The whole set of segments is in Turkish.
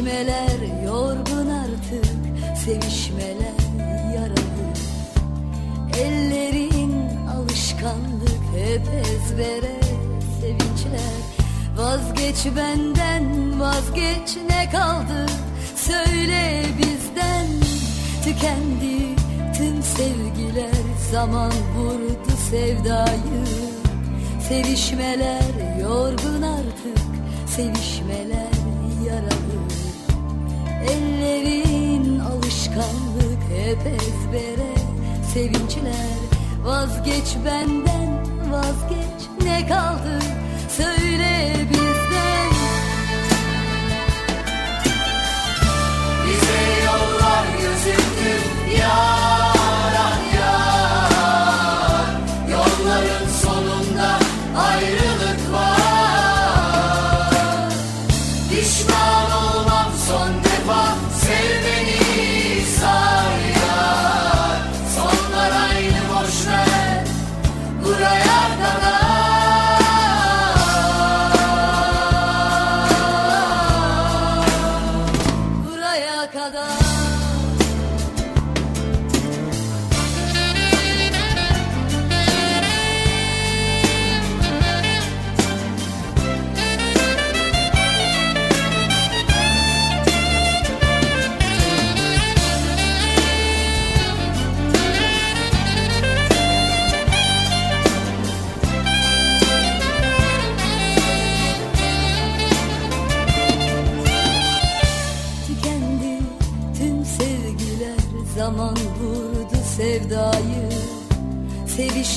Sevişmeler yorgun artık Sevişmeler yaralı. Ellerin alışkanlık hep ezbere sevinçler. Vazgeç benden vazgeç ne kaldı? Söyle bizden. Tükendi tüm sevgiler Zaman vurdu sevdayı. Sevişmeler yorgun artık Sevişmeler Ellerin alışkanlık hep ezbere. Sevinçler vazgeç benden vazgeç. Ne kaldı? Söyle bizden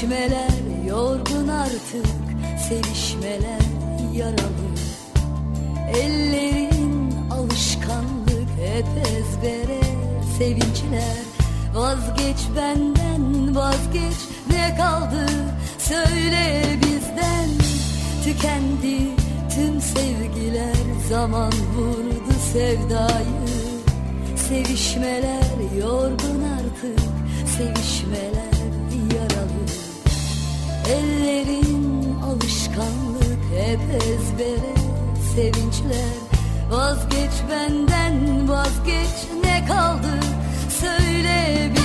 Sevişmeler yorgun artık Sevişmeler yaralı. Ellerin alışkanlık hep ezbere Sevinçler. Vazgeç benden vazgeç ne kaldı? Söyle bizden. Tükendi tüm sevgiler Zaman vurdu sevdayı. Sevişmeler yorgun artık Sevişmeler Ellerin alışkanlık hep ezbere. Sevinçler vazgeç benden vazgeç ne kaldı? Söyle bizden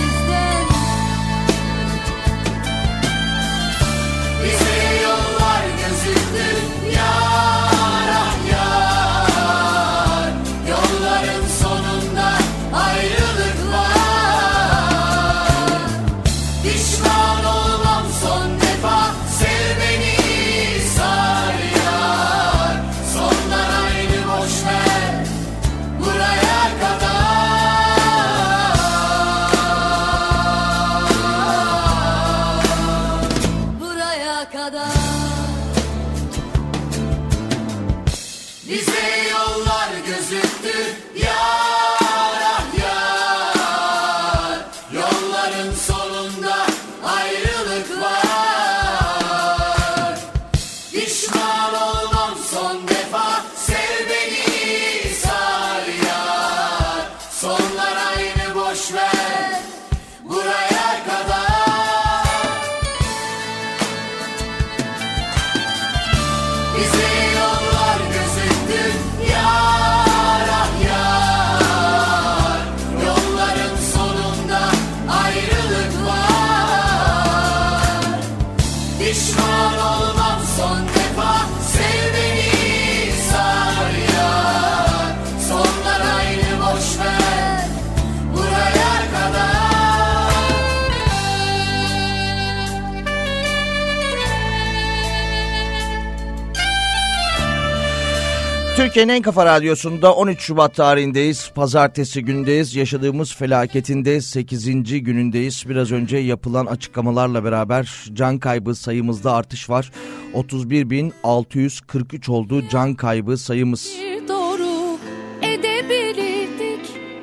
Türkiye'nin en kafa radyosunda 13 Şubat tarihindeyiz. Pazartesi gündeyiz. Yaşadığımız felaketin de 8. günündeyiz. Biraz önce yapılan açıklamalarla beraber can kaybı sayımızda artış var. 31.643 oldu can kaybı sayımız.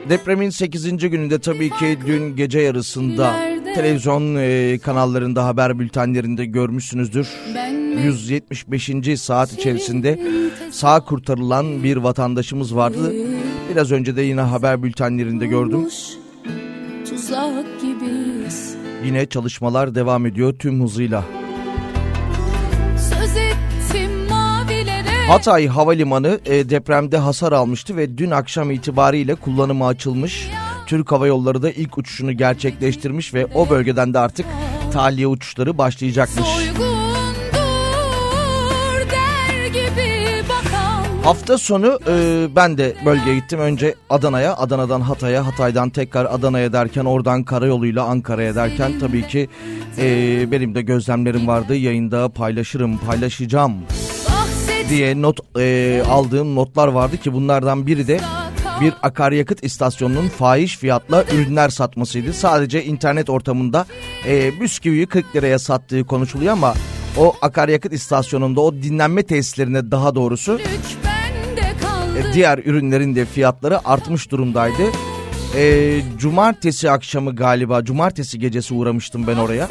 Depremin 8. gününde tabii ki dün gece yarısında televizyon e, kanallarında haber bültenlerinde görmüşsünüzdür. Ben 175. saat içerisinde sağ kurtarılan bir vatandaşımız vardı. Biraz önce de yine haber bültenlerinde gördüm. Yine çalışmalar devam ediyor tüm hızıyla. Hatay Havalimanı e, depremde hasar almıştı ve dün akşam itibariyle kullanıma açılmış. Türk Hava Yolları da ilk uçuşunu gerçekleştirmiş ve o bölgeden de artık tahliye uçuşları başlayacakmış. Hafta sonu e, ben de bölgeye gittim. Önce Adana'ya, Adana'dan Hatay'a, Hatay'dan tekrar Adana'ya derken oradan karayoluyla Ankara'ya derken tabii ki e, benim de gözlemlerim vardı. Yayında paylaşırım, paylaşacağım diye not e, aldığım notlar vardı ki bunlardan biri de bir akaryakıt istasyonunun fahiş fiyatla ürünler satmasıydı. Sadece internet ortamında e, bisküviyi 40 liraya sattığı konuşuluyor ama o akaryakıt istasyonunda o dinlenme tesislerine daha doğrusu e, diğer ürünlerin de fiyatları artmış durumdaydı. E, cumartesi akşamı galiba cumartesi gecesi uğramıştım ben oraya.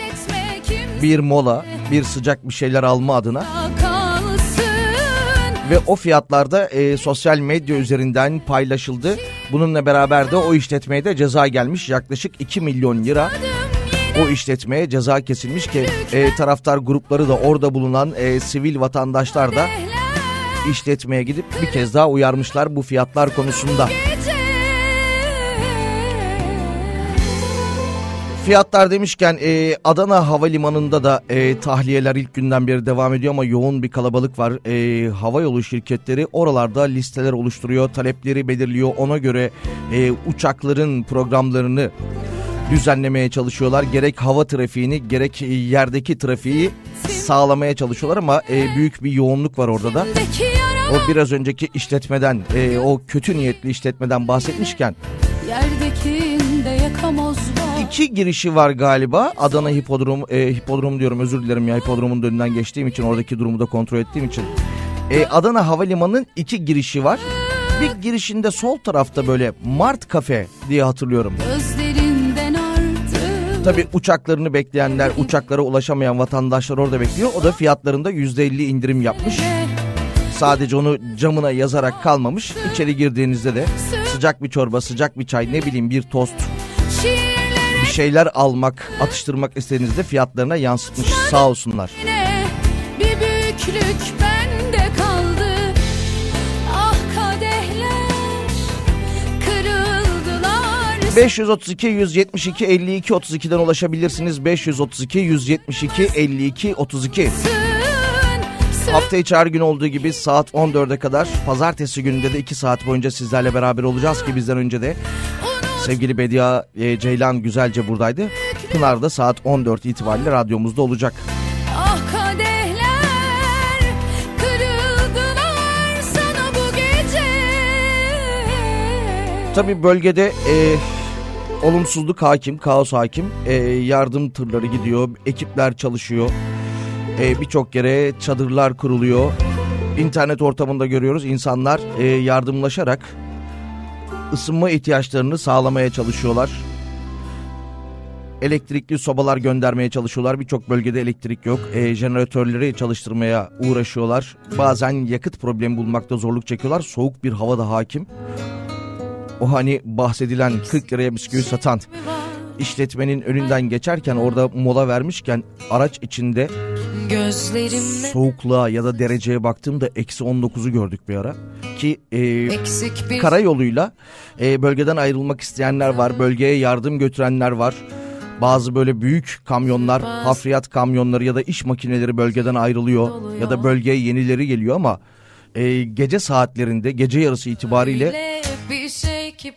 Bir mola bir sıcak bir şeyler alma adına. Ve o fiyatlarda e, sosyal medya üzerinden paylaşıldı. Bununla beraber de o işletmeye de ceza gelmiş yaklaşık 2 milyon lira. O işletmeye ceza kesilmiş ki e, taraftar grupları da orada bulunan e, sivil vatandaşlar da işletmeye gidip bir kez daha uyarmışlar bu fiyatlar konusunda. Fiyatlar demişken e, Adana Havalimanı'nda da e, tahliyeler ilk günden beri devam ediyor ama yoğun bir kalabalık var. E, hava yolu şirketleri oralarda listeler oluşturuyor, talepleri belirliyor. Ona göre e, uçakların programlarını düzenlemeye çalışıyorlar. Gerek hava trafiğini gerek yerdeki trafiği sağlamaya çalışıyorlar ama e, büyük bir yoğunluk var orada da. O biraz önceki işletmeden, e, o kötü niyetli işletmeden bahsetmişken. İki girişi var galiba. Adana Hipodrom, e, Hipodrom diyorum özür dilerim ya Hipodrom'un önünden geçtiğim için oradaki durumu da kontrol ettiğim için. E, Adana Havalimanı'nın iki girişi var. Bir girişinde sol tarafta böyle Mart Kafe diye hatırlıyorum. Tabi uçaklarını bekleyenler, uçaklara ulaşamayan vatandaşlar orada bekliyor. O da fiyatlarında %50 indirim yapmış. Sadece onu camına yazarak kalmamış. İçeri girdiğinizde de sıcak bir çorba, sıcak bir çay, ne bileyim bir tost, bir şeyler almak, atıştırmak istediğinizde fiyatlarına yansıtmış. Sağ olsunlar. Bir büyüklük bende 532 172 52 32'den ulaşabilirsiniz. 532 172 52 32. Hafta içi her gün olduğu gibi saat 14'e kadar pazartesi gününde de 2 saat boyunca sizlerle beraber olacağız ki bizden önce de sevgili Bedia e, Ceylan güzelce buradaydı. Pınar da saat 14 itibariyle radyomuzda olacak. Ah Tabi bölgede e, olumsuzluk hakim, kaos hakim. E, yardım tırları gidiyor, ekipler çalışıyor. E, Birçok yere çadırlar kuruluyor. İnternet ortamında görüyoruz insanlar e, yardımlaşarak ısınma ihtiyaçlarını sağlamaya çalışıyorlar. Elektrikli sobalar göndermeye çalışıyorlar. Birçok bölgede elektrik yok. E, jeneratörleri çalıştırmaya uğraşıyorlar. Bazen yakıt problemi bulmakta zorluk çekiyorlar. Soğuk bir hava da hakim. O hani bahsedilen 40 liraya bisküvi satan işletmenin önünden geçerken orada mola vermişken araç içinde soğukluğa ya da dereceye baktığımda eksi 19'u gördük bir ara. Ki e, bir... karayoluyla e, bölgeden ayrılmak isteyenler var. Bölgeye yardım götürenler var. Bazı böyle büyük kamyonlar, hafriyat kamyonları ya da iş makineleri bölgeden ayrılıyor. Ya da bölgeye yenileri geliyor ama e, gece saatlerinde, gece yarısı itibariyle ki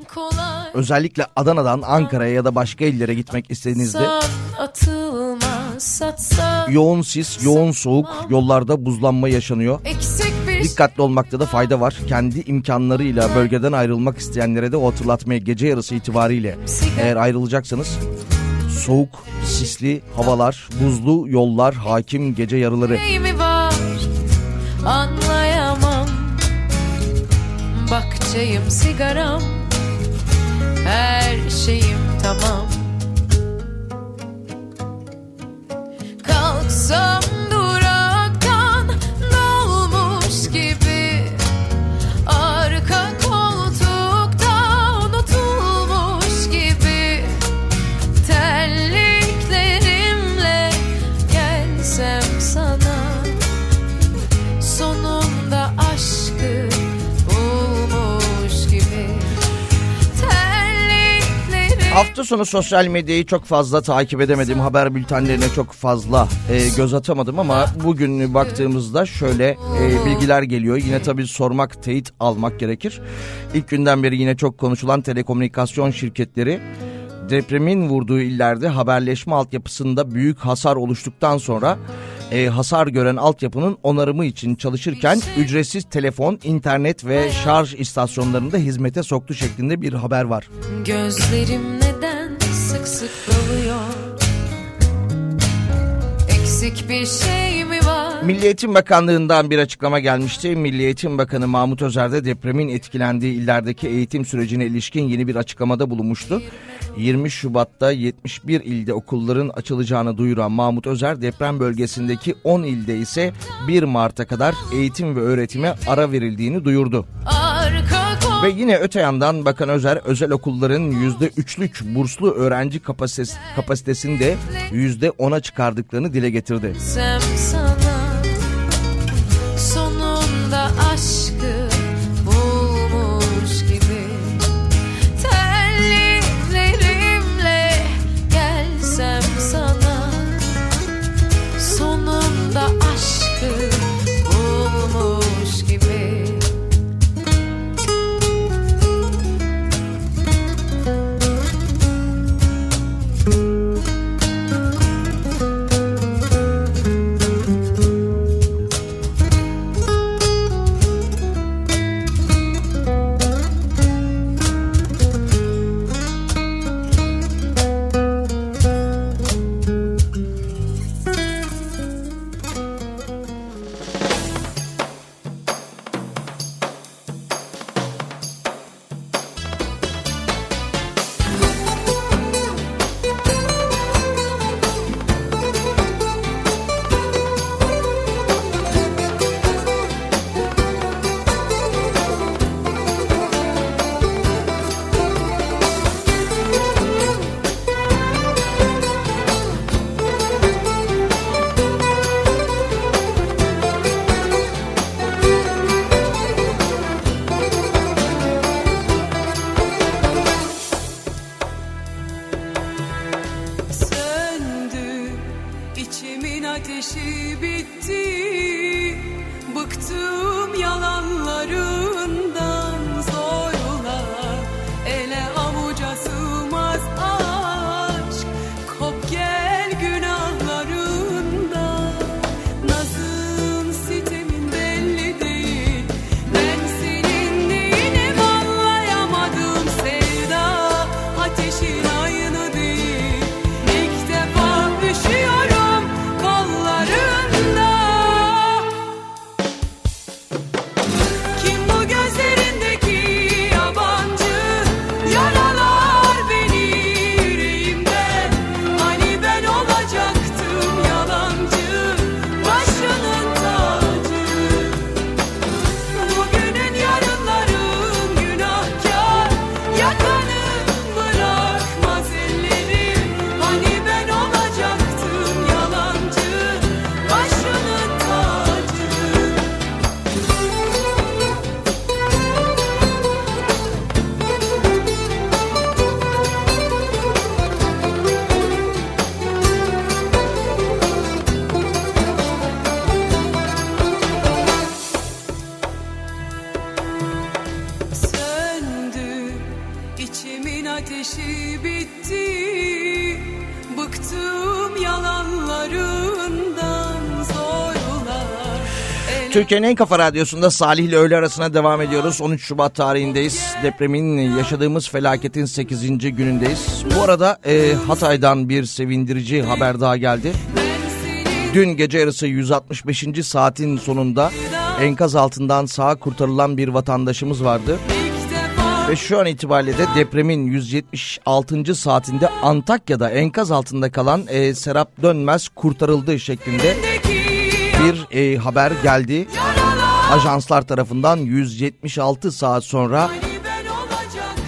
bu kolay. Özellikle Adana'dan Ankara'ya ya da başka illere gitmek istediğinizde yoğun sis, yoğun soğuk, yollarda buzlanma yaşanıyor. Dikkatli olmakta da fayda var. Kendi imkanlarıyla bölgeden ayrılmak isteyenlere de o hatırlatmaya gece yarısı itibariyle eğer ayrılacaksanız soğuk, sisli havalar, buzlu yollar, hakim gece yarıları. Var, Bakçayım sigaram. Her şeyim tamam. Kalksam Hafta sonu sosyal medyayı çok fazla takip edemedim. Haber bültenlerine çok fazla e, göz atamadım ama bugün baktığımızda şöyle e, bilgiler geliyor. Yine tabii sormak, teyit almak gerekir. İlk günden beri yine çok konuşulan telekomünikasyon şirketleri depremin vurduğu illerde haberleşme altyapısında büyük hasar oluştuktan sonra e, hasar gören altyapının onarımı için çalışırken ücretsiz telefon, internet ve şarj istasyonlarında hizmete soktu şeklinde bir haber var. Gözlerim neden sık sık doluyor Eksik bir şey mi var Milli Eğitim Bakanlığı'ndan bir açıklama gelmişti. Milli Eğitim Bakanı Mahmut Özer de depremin etkilendiği illerdeki eğitim sürecine ilişkin yeni bir açıklamada bulunmuştu. 20 Şubat'ta 71 ilde okulların açılacağını duyuran Mahmut Özer deprem bölgesindeki 10 ilde ise 1 Mart'a kadar eğitim ve öğretime ara verildiğini duyurdu. Arka Ve yine öte yandan Bakan Özer özel okulların %3'lük burslu öğrenci kapasitesi, kapasitesini de %10'a çıkardıklarını dile getirdi. koysam Türkiye'nin en kafa radyosunda Salih ile öğle arasına devam ediyoruz. 13 Şubat tarihindeyiz. Depremin yaşadığımız felaketin 8. günündeyiz. Bu arada e, Hatay'dan bir sevindirici haber daha geldi. Dün gece yarısı 165. saatin sonunda enkaz altından sağ kurtarılan bir vatandaşımız vardı. Ve şu an itibariyle de depremin 176. saatinde Antakya'da enkaz altında kalan e, Serap Dönmez kurtarıldığı şeklinde bir e, haber geldi. Ajanslar tarafından 176 saat sonra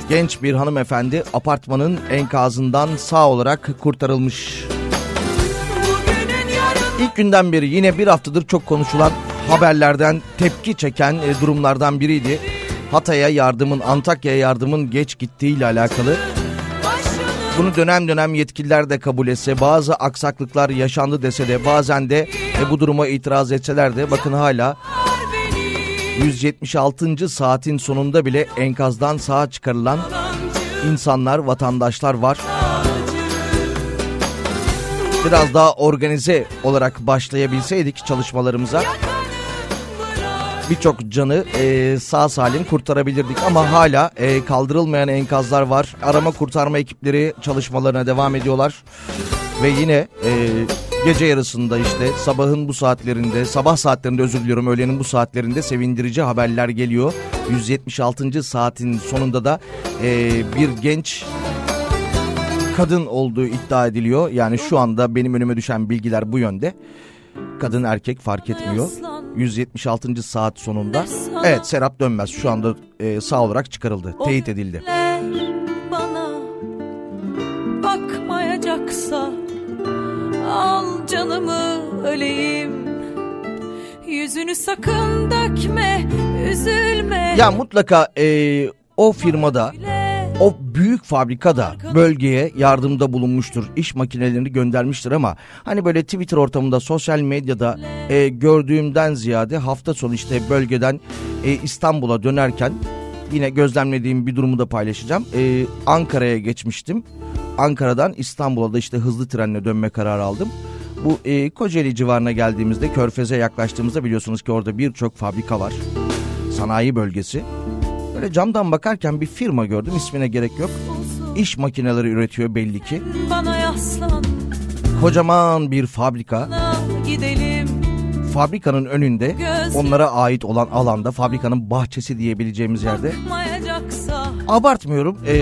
genç bir hanımefendi apartmanın enkazından sağ olarak kurtarılmış. İlk günden beri yine bir haftadır çok konuşulan haberlerden tepki çeken e, durumlardan biriydi. Hatay'a yardımın, Antakya'ya yardımın geç gittiğiyle alakalı. başının Bunu dönem dönem yetkililer de kabul etse, bazı aksaklıklar yaşandı dese de bazen de e, bu duruma itiraz etseler de bakın hala 176. saatin sonunda bile enkazdan sağ çıkarılan insanlar, vatandaşlar var. Biraz daha organize olarak başlayabilseydik çalışmalarımıza birçok canı e, sağ salim kurtarabilirdik ama hala e, kaldırılmayan enkazlar var. Arama kurtarma ekipleri çalışmalarına devam ediyorlar ve yine e, gece yarısında işte sabahın bu saatlerinde sabah saatlerinde özür diliyorum öğlenin bu saatlerinde sevindirici haberler geliyor. 176. saatin sonunda da e, bir genç kadın olduğu iddia ediliyor. Yani şu anda benim önüme düşen bilgiler bu yönde. Kadın erkek fark etmiyor. 176. saat sonunda. Evet Serap Dönmez şu anda e, sağ olarak çıkarıldı. Teyit edildi. Bana bakmayacaksa al canımı öleyim. Yüzünü sakın dökme, üzülme. Ya mutlaka e, o firmada o büyük fabrikada bölgeye yardımda bulunmuştur. İş makinelerini göndermiştir ama hani böyle Twitter ortamında sosyal medyada e, gördüğümden ziyade hafta sonu işte bölgeden e, İstanbul'a dönerken yine gözlemlediğim bir durumu da paylaşacağım. E, Ankara'ya geçmiştim. Ankara'dan İstanbul'a da işte hızlı trenle dönme kararı aldım. Bu e, Kocaeli civarına geldiğimizde Körfez'e yaklaştığımızda biliyorsunuz ki orada birçok fabrika var. Sanayi bölgesi. Böyle camdan bakarken bir firma gördüm ismine gerek yok. İş makineleri üretiyor belli ki. Kocaman bir fabrika. Fabrikanın önünde onlara ait olan alanda fabrikanın bahçesi diyebileceğimiz yerde abartmıyorum e,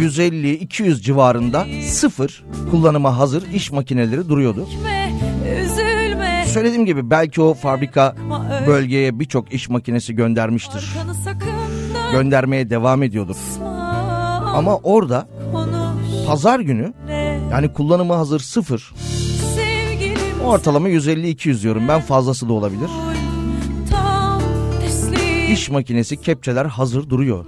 150-200 civarında sıfır kullanıma hazır iş makineleri duruyordu. Söylediğim gibi belki o fabrika bölgeye birçok iş makinesi göndermiştir. Göndermeye devam ediyordur. Ama orada pazar günü yani kullanıma hazır sıfır ortalama 150-200 diyorum ben fazlası da olabilir. İş makinesi kepçeler hazır duruyor.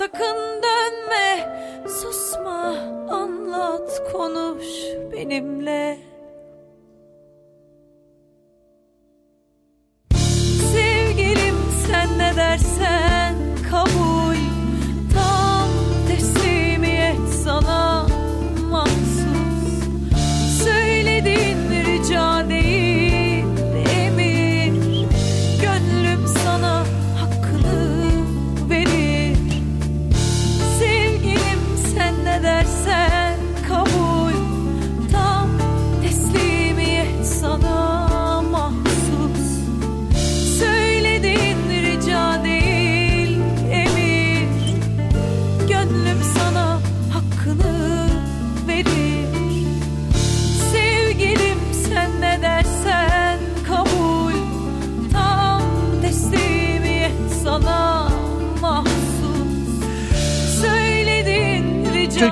Sakın dönme,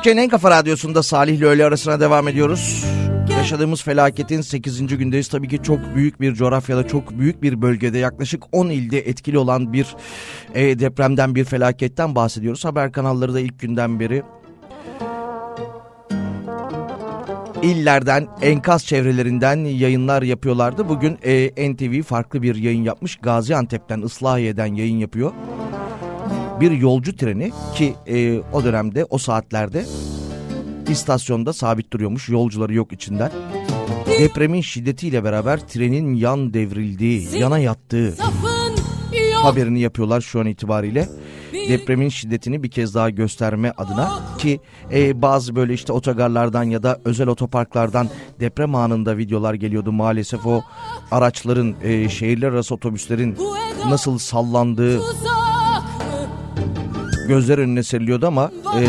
Türkiye'nin en kafa radyosunda Salih ile öğle arasına devam ediyoruz. Yaşadığımız felaketin 8. gündeyiz. Tabii ki çok büyük bir coğrafyada, çok büyük bir bölgede yaklaşık 10 ilde etkili olan bir e, depremden, bir felaketten bahsediyoruz. Haber kanalları da ilk günden beri illerden, enkaz çevrelerinden yayınlar yapıyorlardı. Bugün e, NTV farklı bir yayın yapmış. Gaziantep'ten, Islahiye'den yayın yapıyor. Bir yolcu treni ki e, o dönemde, o saatlerde istasyonda sabit duruyormuş. Yolcuları yok içinden. Depremin şiddetiyle beraber trenin yan devrildiği, yana yattığı haberini yapıyorlar şu an itibariyle. Depremin şiddetini bir kez daha gösterme adına ki e, bazı böyle işte otogarlardan ya da özel otoparklardan deprem anında videolar geliyordu. Maalesef o araçların, e, şehirler arası otobüslerin nasıl sallandığı? Gözler önüne seriliyordu ama e,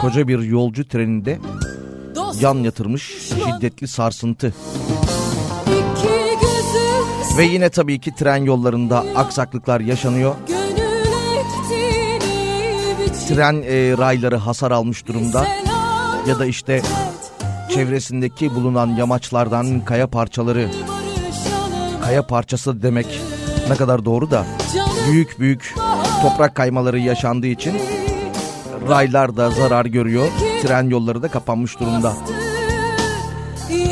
koca bir yolcu treninde yan yatırmış şiddetli sarsıntı. Ve yine tabii ki tren yollarında aksaklıklar yaşanıyor. Tren e, rayları hasar almış durumda. Ya da işte çevresindeki bulunan yamaçlardan kaya parçaları, kaya parçası demek ne kadar doğru da büyük büyük toprak kaymaları yaşandığı için raylar da zarar görüyor. Tren yolları da kapanmış durumda.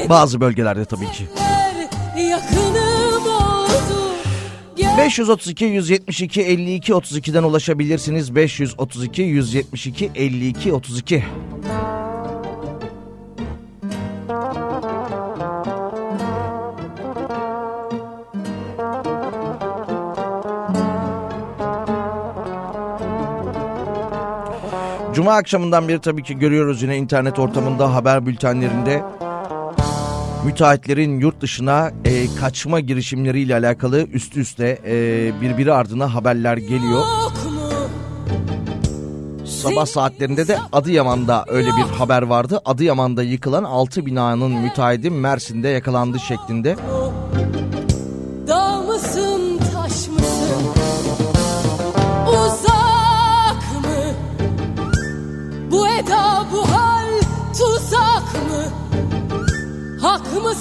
Bazı bölgelerde tabii ki. yakınım oldu Gel 532 172 52 32'den ulaşabilirsiniz. 532 172 52 32. Cuma akşamından beri tabii ki görüyoruz yine internet ortamında haber bültenlerinde müteahhitlerin yurt dışına e, kaçma girişimleriyle alakalı üst üste e, birbiri ardına haberler geliyor. Sabah saatlerinde de Adıyaman'da öyle bir haber vardı. Adıyaman'da yıkılan 6 binanın müteahhidi Mersin'de yakalandı şeklinde.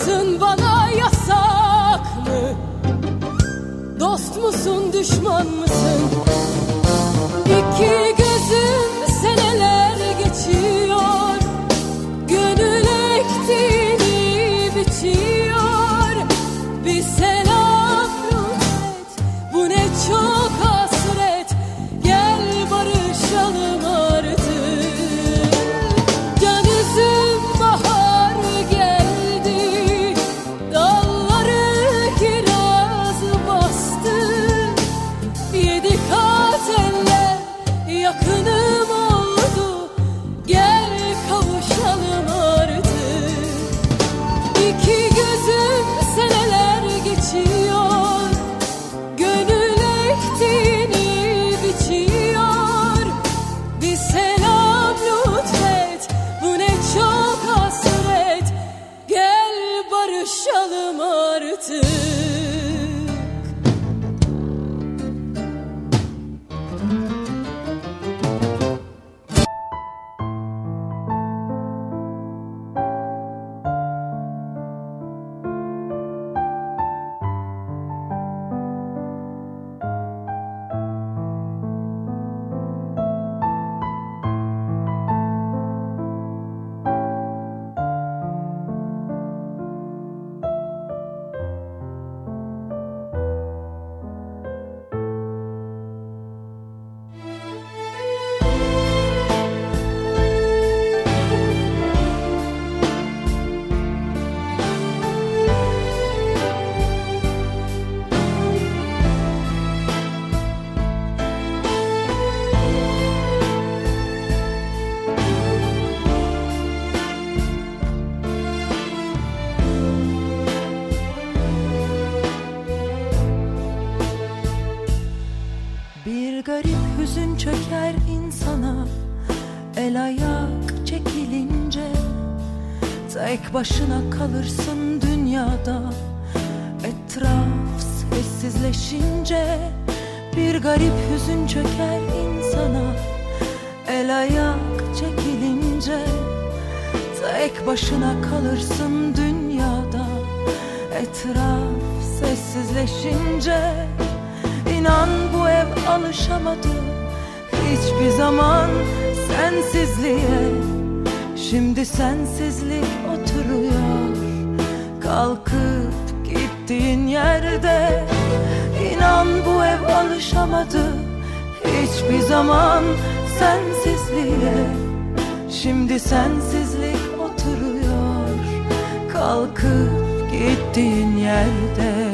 Hak mısın bana yasak mı? Dost musun düşman mısın? Tek başına kalırsın dünyada. Etraf sessizleşince Bir garip hüzün çöker insana. El ayak çekilince Tek başına kalırsın dünyada. Etraf sessizleşince İnan bu ev alışamadı. Hiçbir zaman sensizliğe. Şimdi sensizlik Kalkıp gittiğin yerde İnan bu ev alışamadı. Hiçbir zaman sensizliğe Şimdi sensizlik oturuyor. Kalkıp gittiğin yerde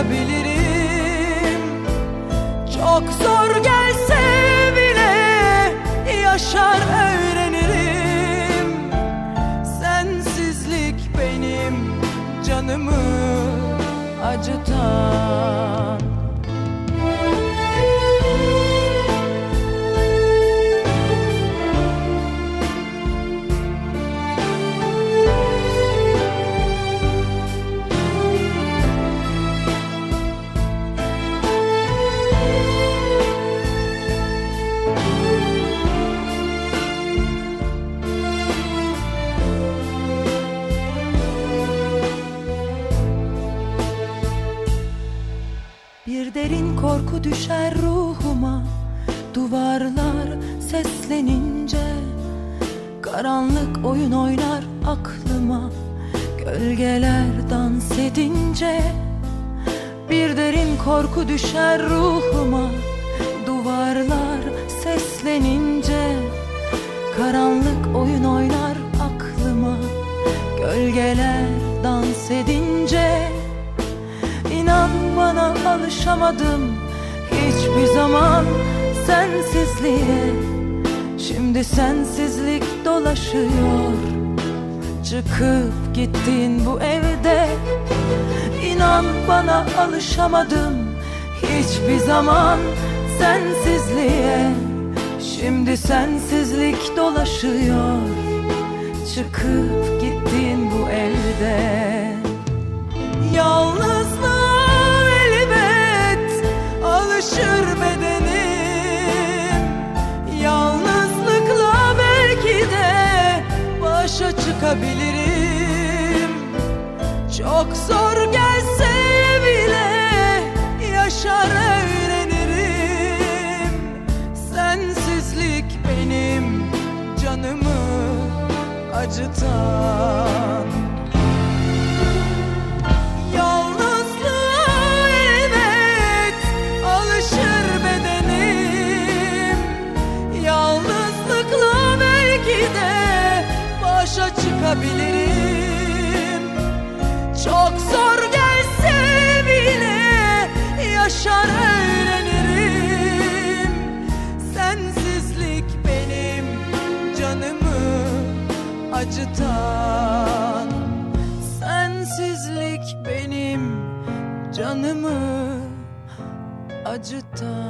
başa çıkabilirim Çok zor gelse bile yaşar öğrenirim. Sensizlik benim canımı acıtan düşer ruhuma. Duvarlar seslenince Karanlık oyun oynar aklıma. Gölgeler dans edince Bir derin korku düşer ruhuma. Duvarlar seslenince Karanlık oyun oynar aklıma. Gölgeler dans edince İnan bana alışamadım hiçbir zaman sensizliğe. Şimdi sensizlik dolaşıyor. Çıkıp gittin bu evde. İnan bana alışamadım hiçbir zaman sensizliğe. Şimdi sensizlik dolaşıyor. Çıkıp gittin bu evde. Yalnızlığa alışır bedenim Yalnızlıkla belki de başa çıkabilirim. Çok zor gelse bile yaşar öğrenirim. Sensizlik benim canımı acıtan acıtan Sensizlik benim canımı acıtan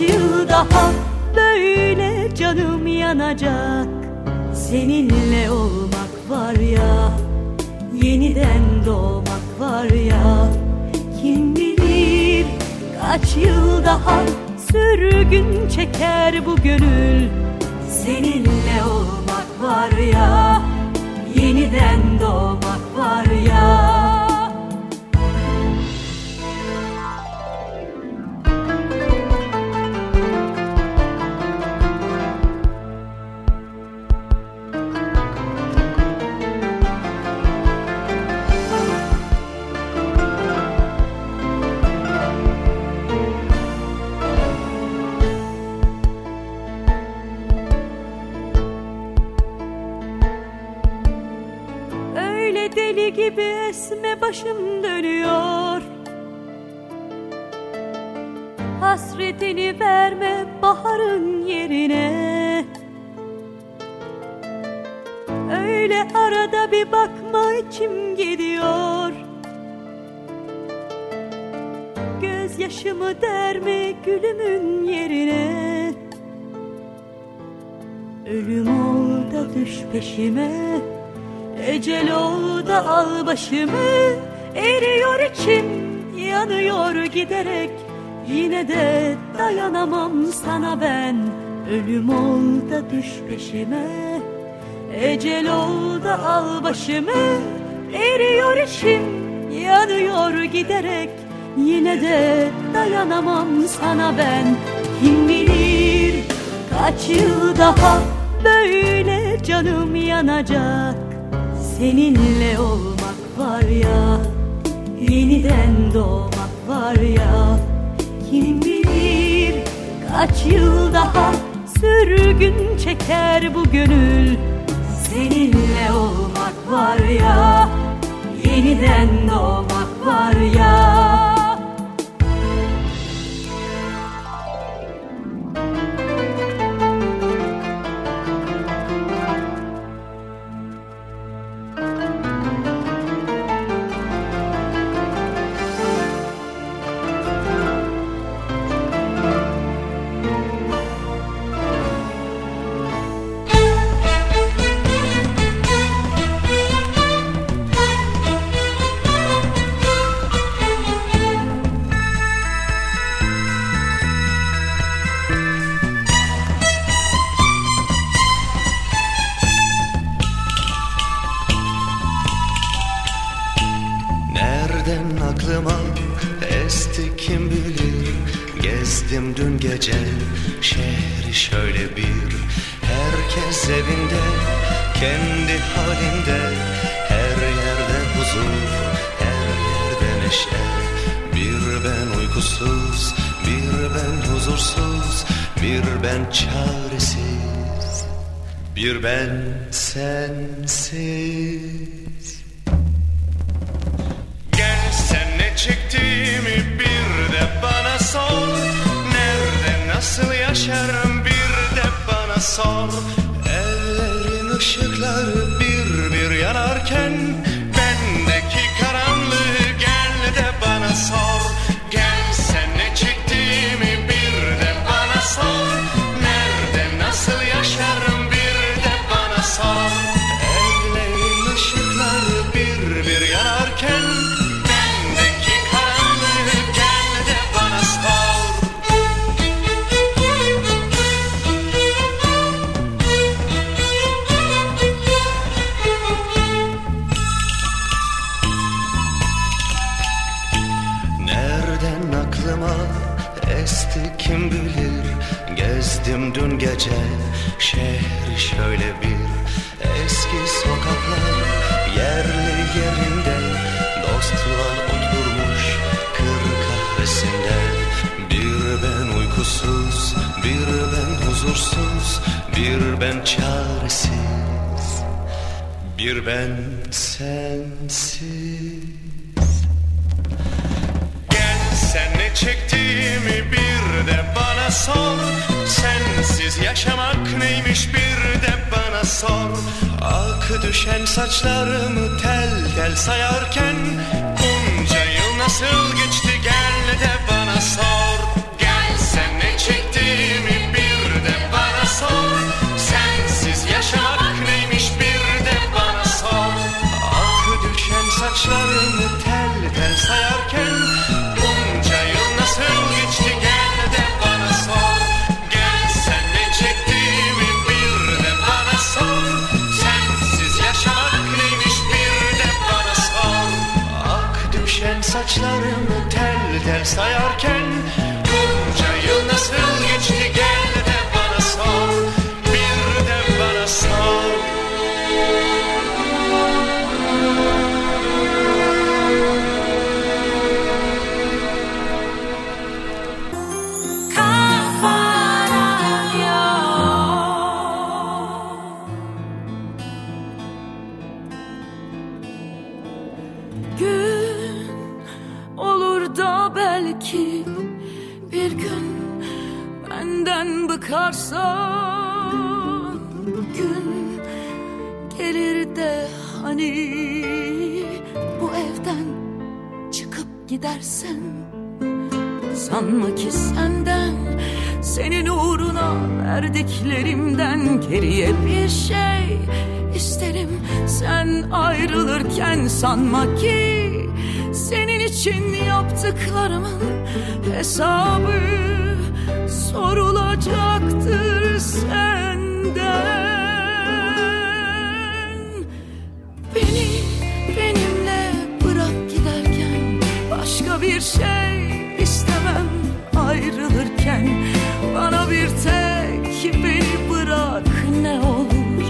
yıl daha Böyle canım yanacak. Seninle olmak var ya Yeniden doğmak var ya. Kim bilir kaç yıl daha Sürgün çeker bu gönül. Seninle olmak var ya Yeniden doğmak var ya deli gibi esme başım dönüyor. Hasretini verme baharın yerine. Öyle arada bir bakma içim gidiyor. Gözyaşımı derme gülümün yerine. Ölüm ol da düş peşime Ecel ol da al başımı Eriyor içim yanıyor giderek. Yine de dayanamam sana ben Ölüm ol da düş peşime. Ecel ol al başımı Eriyor içim yanıyor giderek. Yine de dayanamam sana ben Kim bilir kaç yıl daha Böyle canım yanacak Seninle olmak var ya Yeniden doğmak var ya. Kim bilir kaç yıl daha Sürgün çeker bu gönül. Seninle olmak var ya Yeniden doğmak var ya Gezdim dün gece şehri şöyle bir Eski sokaklar yerli yerinde Dostlar oturmuş kır kahvesinde. Bir ben uykusuz bir ben huzursuz Bir ben çaresiz bir ben sensiz ne çektiğimi bir de bana sor. Sensiz yaşamak neymiş bir de bana sor. Ak düşen saçlarımı tel tel sayarken Bunca yıl nasıl geçti gel de bana sor. Gel sen ne çektiğimi bir de bana sor. Sensiz yaşamak neymiş bir de bana sor. Ah düşen saçlarını tel tel sayarken düşen saçlarını tel tel sayarken gidersen Sanma ki senden senin uğruna verdiklerimden geriye bir şey isterim. Sen ayrılırken sanma ki senin için yaptıklarımın hesabı sorulacaktır senden şey istemem ayrılırken. Bana bir tek beni bırak ne olur.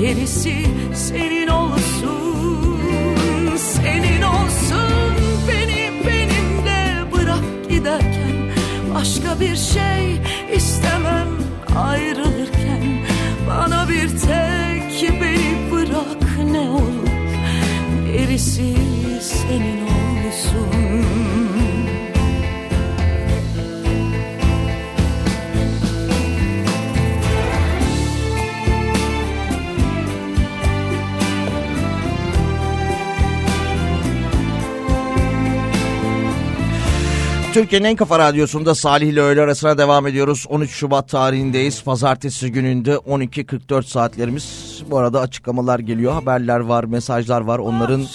Gerisi senin olsun senin olsun. Beni benimle bırak giderken. Başka bir şey istemem ayrılırken. Bana bir tek beni bırak ne olur. Gerisi senin olsun Türkiye'nin en kafa radyosunda Salih ile öğle arasına devam ediyoruz. 13 Şubat tarihindeyiz. Pazartesi gününde 12.44 saatlerimiz. Bu arada açıklamalar geliyor, haberler var, mesajlar var. Onların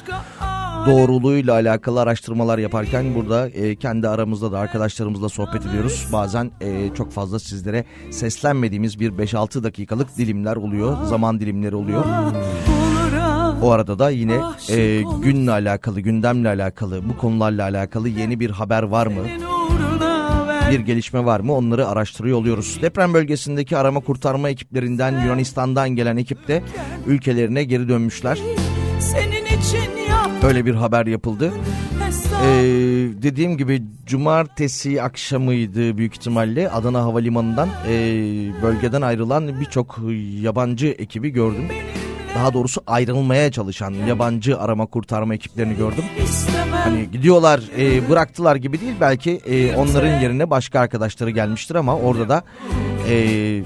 doğruluğuyla alakalı araştırmalar yaparken burada e, kendi aramızda da arkadaşlarımızla sohbet ediyoruz. Bazen e, çok fazla sizlere seslenmediğimiz bir 5-6 dakikalık dilimler oluyor, zaman dilimleri oluyor. O arada da yine e, günle alakalı, gündemle alakalı, bu konularla alakalı yeni bir haber var mı? Bir gelişme var mı? Onları araştırıyor oluyoruz. Deprem bölgesindeki arama kurtarma ekiplerinden Yunanistan'dan gelen ekip de ülkelerine geri dönmüşler. senin Öyle bir haber yapıldı. Ee, dediğim gibi cumartesi akşamıydı büyük ihtimalle Adana Havalimanı'ndan e, bölgeden ayrılan birçok yabancı ekibi gördüm. Daha doğrusu ayrılmaya çalışan yabancı arama kurtarma ekiplerini gördüm. Hani gidiyorlar e, bıraktılar gibi değil belki e, onların yerine başka arkadaşları gelmiştir ama orada da e,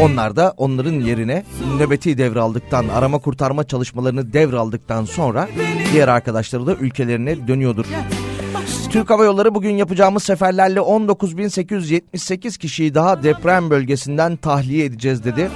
onlar da onların yerine nöbeti devraldıktan arama kurtarma çalışmalarını devraldıktan sonra diğer arkadaşları da ülkelerine dönüyordur. Türk Hava Yolları bugün yapacağımız seferlerle 19.878 kişiyi daha deprem bölgesinden tahliye edeceğiz dedi.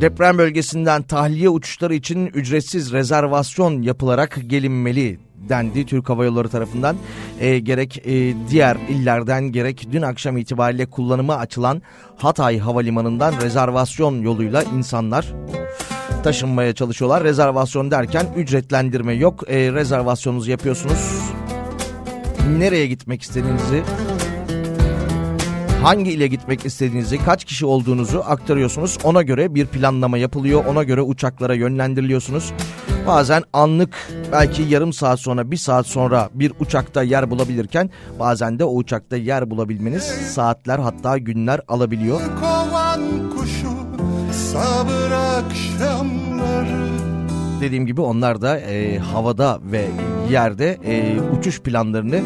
Deprem bölgesinden tahliye uçuşları için ücretsiz rezervasyon yapılarak gelinmeli dendi Türk Hava Yolları tarafından. E, gerek e, diğer illerden gerek dün akşam itibariyle kullanıma açılan Hatay Havalimanı'ndan rezervasyon yoluyla insanlar taşınmaya çalışıyorlar. Rezervasyon derken ücretlendirme yok. E, rezervasyonunuzu yapıyorsunuz. Nereye gitmek istediğinizi hangi ile gitmek istediğinizi, kaç kişi olduğunuzu aktarıyorsunuz. Ona göre bir planlama yapılıyor. Ona göre uçaklara yönlendiriliyorsunuz. Bazen anlık belki yarım saat sonra bir saat sonra bir uçakta yer bulabilirken bazen de o uçakta yer bulabilmeniz saatler hatta günler alabiliyor. Dediğim gibi onlar da e, havada ve yerde e, uçuş planlarını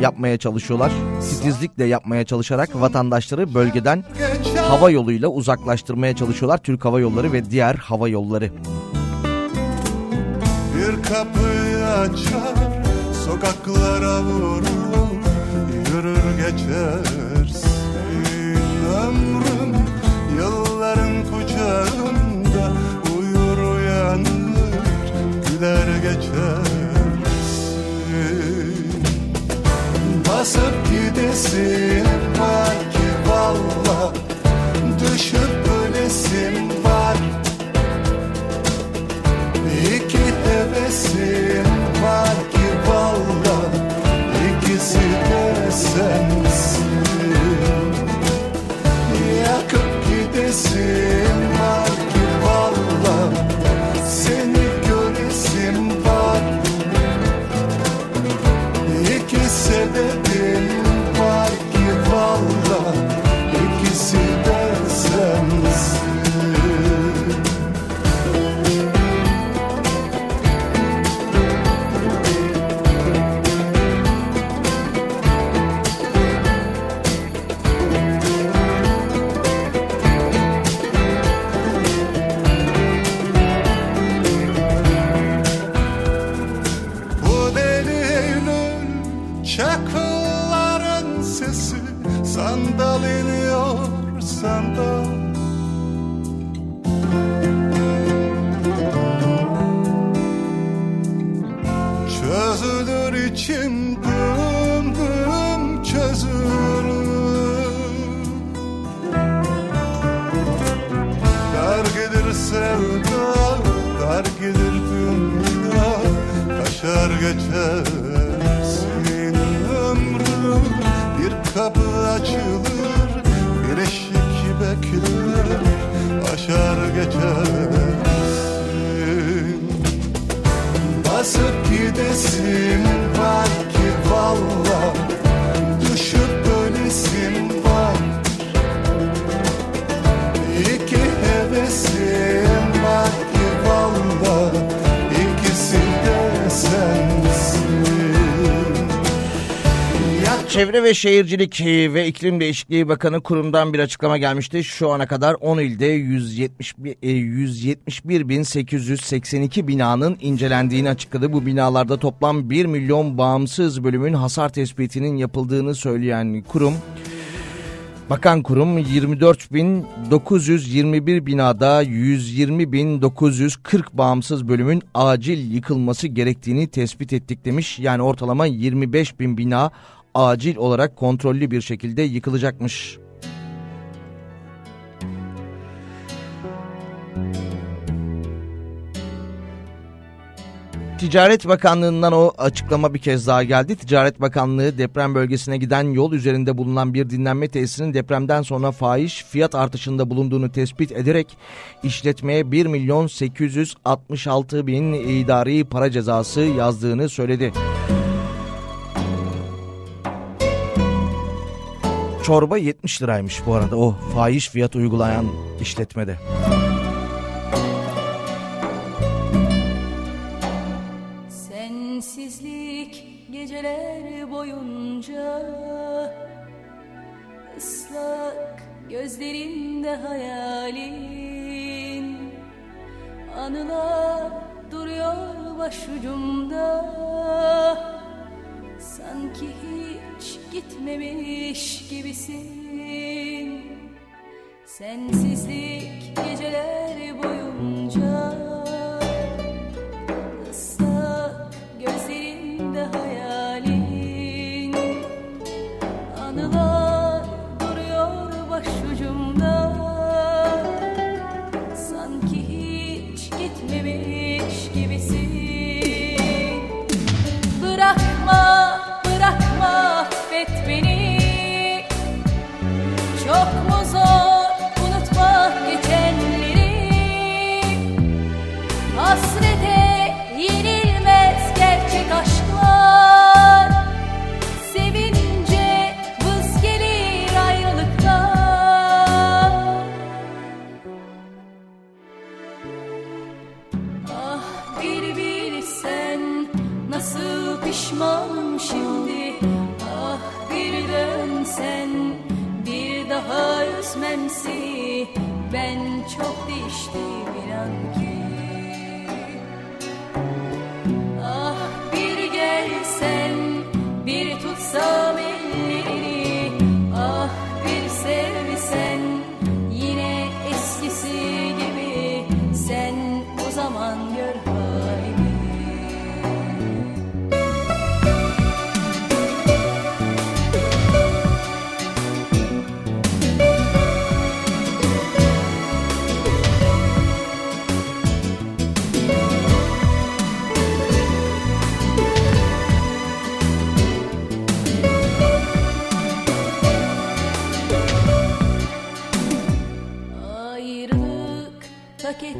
yapmaya çalışıyorlar. Titizlikle yapmaya çalışarak vatandaşları bölgeden geçer hava yoluyla uzaklaştırmaya çalışıyorlar. Türk Hava Yolları ve diğer hava yolları. bir kapıyı açar sokaklara vurur yürür geçersin ömrüm yılların kucağında uyur uyanır güler Basıp gidesin var ki valla. Düşüp ölesin var. İki hevesim Çakılların sesi sandal iniyor sandal. Çözülür içim düm düm çözülür. Dar gelir sevda, dar gelir dünya Kaçar geçer. Basıp gidesim var Çevre ve Şehircilik ve İklim Değişikliği Bakanı kurumdan bir açıklama gelmişti. Şu ana kadar 10 ilde 171, e, 171.882 binanın incelendiğini açıkladı. Bu binalarda toplam 1 milyon bağımsız bölümün hasar tespitinin yapıldığını söyleyen kurum Bakan kurum 24.921 binada 120.940 bağımsız bölümün acil yıkılması gerektiğini tespit ettik demiş. Yani ortalama 25.000 bina acil olarak kontrollü bir şekilde yıkılacakmış. Ticaret Bakanlığı'ndan o açıklama bir kez daha geldi. Ticaret Bakanlığı deprem bölgesine giden yol üzerinde bulunan bir dinlenme tesisinin depremden sonra fahiş fiyat artışında bulunduğunu tespit ederek işletmeye 1 milyon 866 bin idari para cezası yazdığını söyledi. Çorba 70 liraymış bu arada o fahiş fiyat uygulayan işletmede. Sensizlik geceler boyunca ıslak gözlerimde hayalin Anılar duruyor başucumda Sanki hiç gitmemiş gibisin. Sensizlik geceler boyunca ıslak gözlerinde hayalin affet beni. Çok mu zor unutmak geçenleri? Hasrete yenilmez gerçek aşklar. Sevince vız gelir ayrılıklar. Ah bir bilsen nasıl pişmanım şimdi Bir dönsen bir daha üzmem seni. Ben çok değiştim inan ki. Ah bir gelsen aquí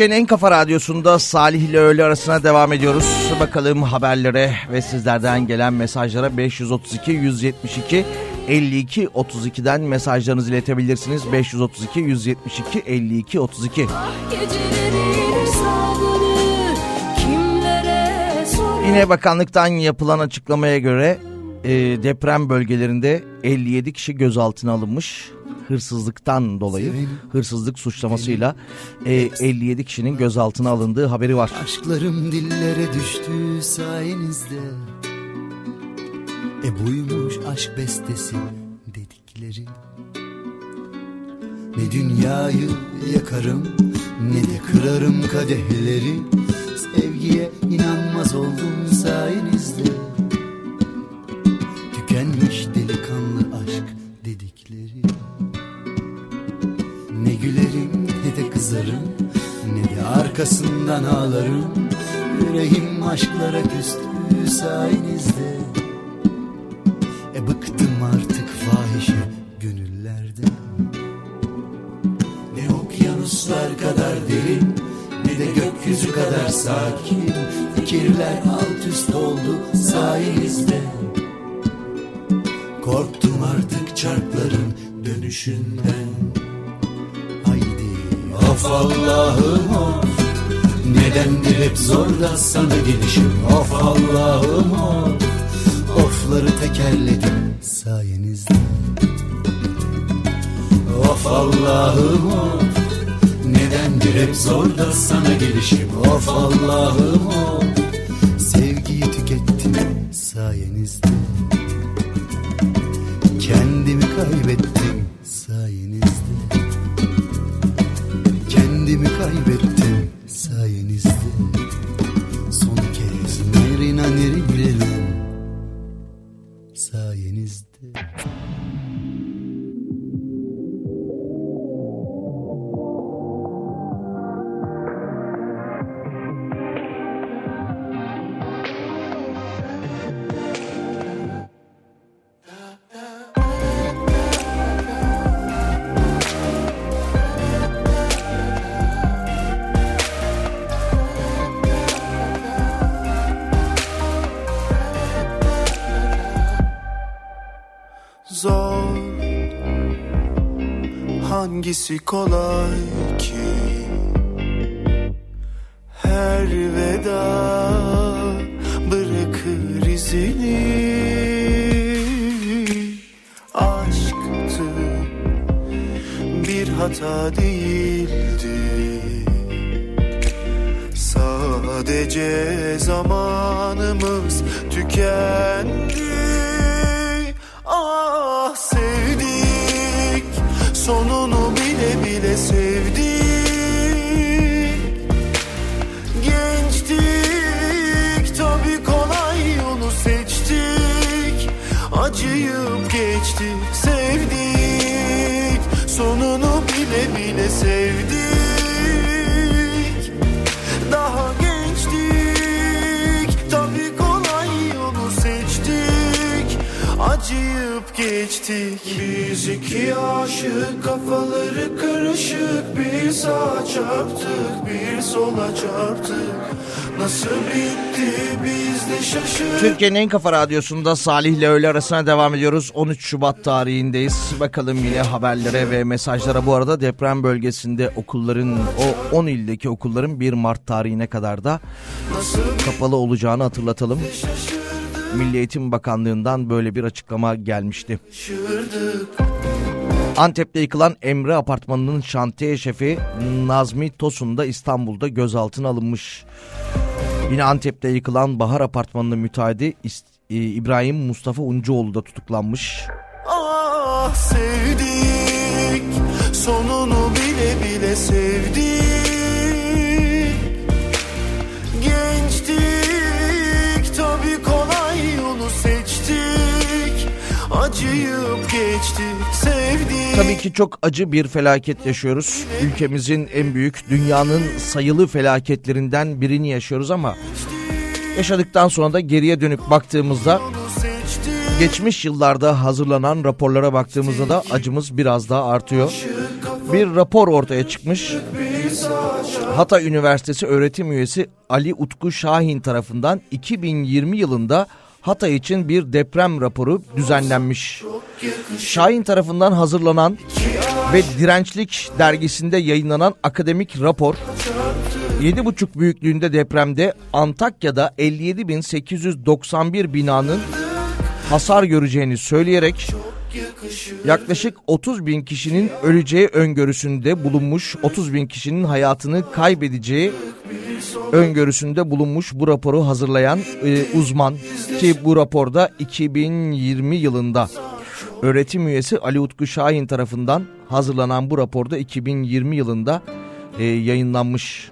Türkiye'nin en kafa radyosunda Salih ile öğle arasına devam ediyoruz. Bakalım haberlere ve sizlerden gelen mesajlara 532 172 52 32'den mesajlarınızı iletebilirsiniz. 532 172 52 32. Gecelerin hesabını kimlere sorarım Yine bakanlıktan yapılan açıklamaya göre e, deprem bölgelerinde 57 kişi gözaltına alınmış. Hırsızlıktan dolayı hırsızlık suçlamasıyla e, 57 kişinin gözaltına alındığı haberi var. Aşklarım dillere düştü sayenizde. E buymuş aşk bestesi dedikleri. Ne dünyayı yakarım ne de kırarım kadehleri. Sevgiye inanmaz oldum sayenizde. Tükenmiş delikanlı gülerim ne de kızarım Ne de arkasından ağlarım. Yüreğim aşklara küstü sayenizde E bıktım artık fahişe gönüllerden. Ne okyanuslar kadar derin Ne de gökyüzü kadar sakin. Fikirler alt üst oldu sayenizde. Korktum artık çarkların dönüşünden Of Allah'ım of. Nedendir hep zor da sana gelişim? Of Allah'ım of. Ofları tekerledim sayenizde. Of Allah'ım of. Nedendir hep zor da sana gelişim? Of Allah'ım of. Sevgiyi tükettim sayenizde. Kendimi kaybettim Hangisi kolay Türkiye'nin en kafa radyosunda Salih ile öğle arasına devam ediyoruz. 13 Şubat tarihindeyiz. Bakalım yine haberlere ve mesajlara. Bu arada deprem bölgesinde okulların, o 10 ildeki okulların 1 Mart tarihine kadar da kapalı olacağını hatırlatalım. Milli Eğitim Bakanlığı'ndan böyle bir açıklama gelmişti. Antep'te yıkılan Emre Apartmanı'nın şantiye şefi Nazmi Tosun da İstanbul'da gözaltına alınmış. Yine Antep'te yıkılan Bahar Apartmanı'nın müteahhidi e, İbrahim Mustafa Uncuoğlu da tutuklanmış. Ah sevdik Sonunu bile bile sevdik Acıyıp geçtik sevdik Tabii ki çok acı bir felaket yaşıyoruz. Ülkemizin en büyük, dünyanın sayılı felaketlerinden birini yaşıyoruz ama yaşadıktan sonra da geriye dönüp baktığımızda geçmiş yıllarda hazırlanan raporlara baktığımızda da acımız biraz daha artıyor. Bir rapor ortaya çıkmış. Hatay Üniversitesi öğretim üyesi Ali Utku Şahin tarafından 2020 yılında Hatay için bir deprem raporu düzenlenmiş. Şahin tarafından hazırlanan ve Dirençlik dergisinde yayınlanan akademik rapor 7,5 büyüklüğünde depremde Antakya'da 57.891 binanın hasar göreceğini söyleyerek yaklaşık 30 bin kişinin öleceği öngörüsünde bulunmuş, 30 bin kişinin hayatını kaybedeceği öngörüsünde bulunmuş bu raporu hazırlayan e, uzman ki bu raporda 2020 yılında öğretim üyesi Ali Utku Şahin tarafından hazırlanan bu raporda 2020 yılında e, yayınlanmış.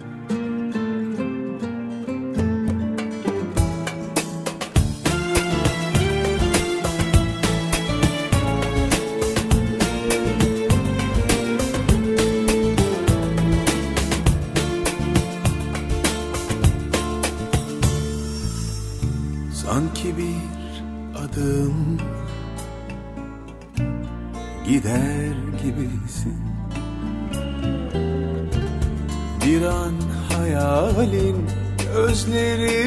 Gözlerimden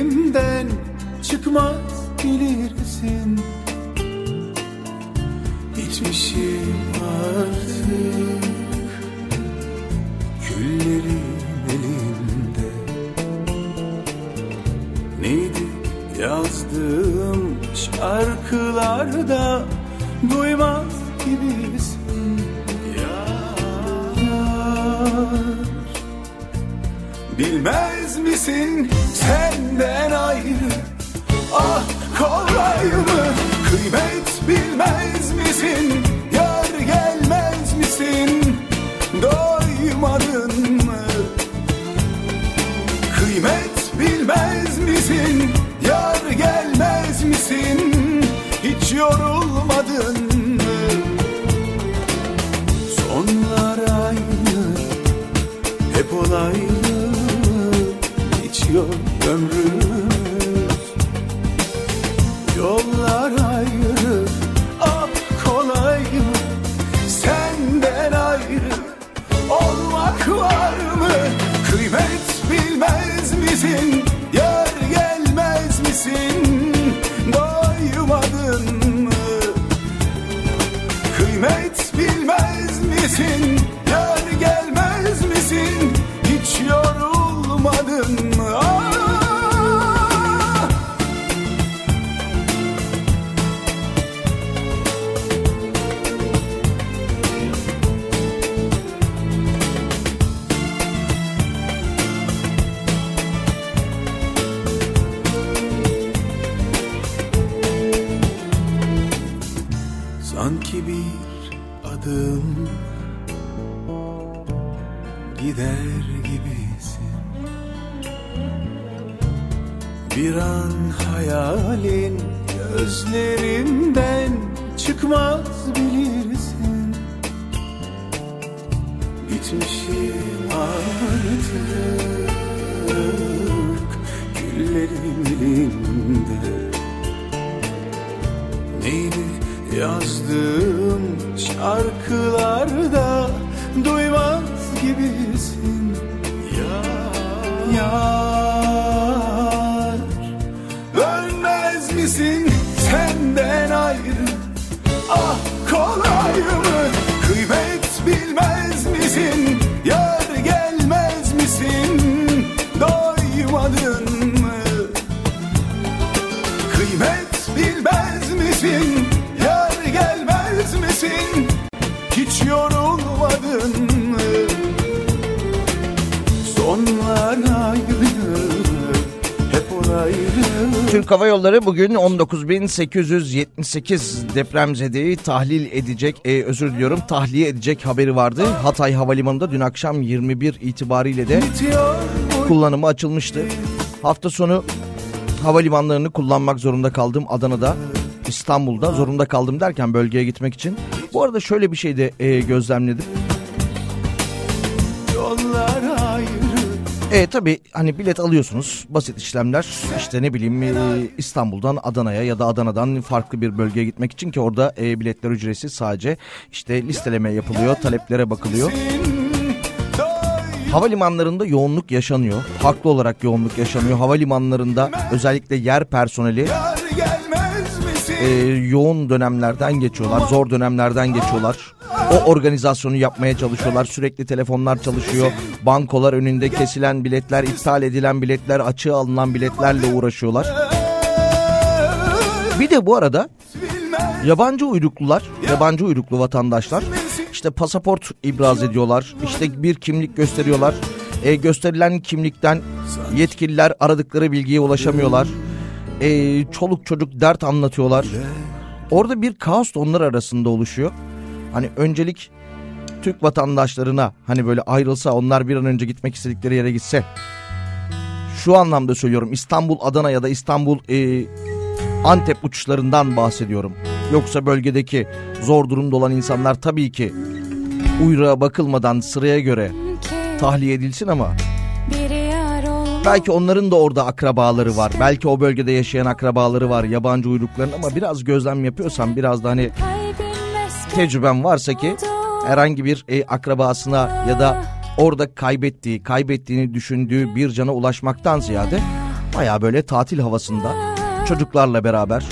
artık güllerim elimde Neydi yazdığım şarkılarda duymaz gibisin Türk Hava Yolları bugün 19.878 depremzedeyi tahlil edecek, e, özür diliyorum tahliye edecek haberi vardı. Hatay Havalimanı'nda dün akşam 21 itibariyle de kullanımı açılmıştı. Hafta sonu havalimanlarını kullanmak zorunda kaldım Adana'da. İstanbul'da zorunda kaldım derken bölgeye gitmek için. Bu arada şöyle bir şey de e, gözlemledim. E tabi hani bilet alıyorsunuz basit işlemler işte ne bileyim e, İstanbul'dan Adana'ya ya da Adana'dan farklı bir bölgeye gitmek için ki orada e, biletler ücretsiz sadece işte listeleme yapılıyor taleplere bakılıyor. Havalimanlarında yoğunluk yaşanıyor. Haklı olarak yoğunluk yaşanıyor. Havalimanlarında özellikle yer personeli? E, yoğun dönemlerden geçiyorlar. Zor dönemlerden geçiyorlar. O organizasyonu yapmaya çalışıyorlar. Sürekli telefonlar çalışıyor. Bankolar önünde kesilen biletler, iptal edilen biletler, açığa alınan biletlerle uğraşıyorlar. Bir de bu arada yabancı uyruklular, yabancı uyruklu vatandaşlar işte pasaport ibraz ediyorlar. İşte bir kimlik gösteriyorlar. E, gösterilen kimlikten yetkililer aradıkları bilgiye ulaşamıyorlar. E, çoluk çocuk dert anlatıyorlar. Orada bir kaos da onlar arasında oluşuyor. Hani öncelik Türk vatandaşlarına hani böyle ayrılsa onlar bir an önce gitmek istedikleri yere gitse. Şu anlamda söylüyorum İstanbul Adana ya da İstanbul e, Antep uçuşlarından bahsediyorum. Yoksa bölgedeki zor durumda olan insanlar tabii ki uyruğa bakılmadan sıraya göre tahliye edilsin ama belki onların da orada akrabaları var. Belki o bölgede yaşayan akrabaları var yabancı uyrukların ama biraz gözlem yapıyorsam biraz da hani tecrübem varsa ki herhangi bir e, akrabasına ya da orada kaybettiği, kaybettiğini düşündüğü bir cana ulaşmaktan ziyade baya böyle tatil havasında çocuklarla beraber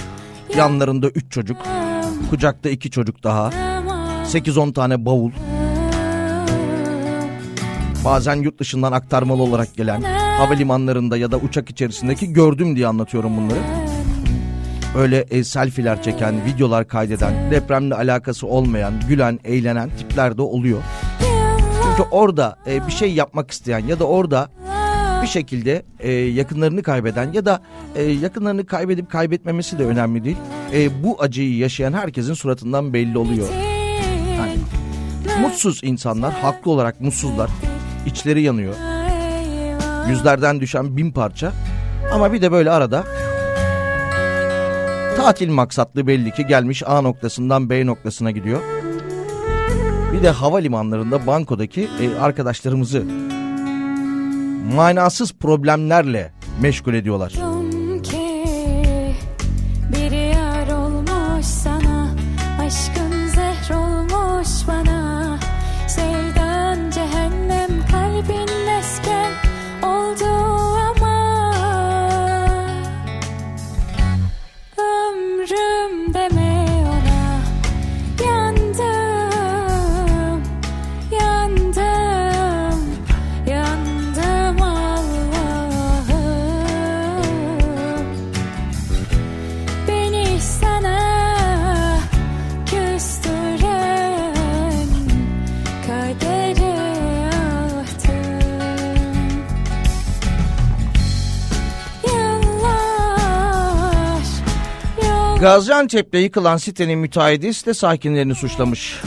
yanlarında üç çocuk Kucakta iki çocuk daha. 8-10 tane bavul. Bazen yurt dışından aktarmalı olarak gelen havalimanlarında ya da uçak içerisindeki gördüm diye anlatıyorum bunları. Öyle e, selfiler çeken, videolar kaydeden, depremle alakası olmayan, gülen, eğlenen tipler de oluyor. Çünkü orada e, bir şey yapmak isteyen ya da orada bir şekilde e, yakınlarını kaybeden ya da e, yakınlarını kaybedip kaybetmemesi de önemli değil. E, bu acıyı yaşayan herkesin suratından belli oluyor. Yani, mutsuz insanlar, haklı olarak mutsuzlar. İçleri yanıyor. Yüzlerden düşen bin parça. Ama bir de böyle arada tatil maksatlı belli ki gelmiş A noktasından B noktasına gidiyor. Bir de havalimanlarında bankodaki e, arkadaşlarımızı manasız problemlerle meşgul ediyorlar. Gaziantep'te yıkılan sitenin müteahhidi site sakinlerini suçlamış.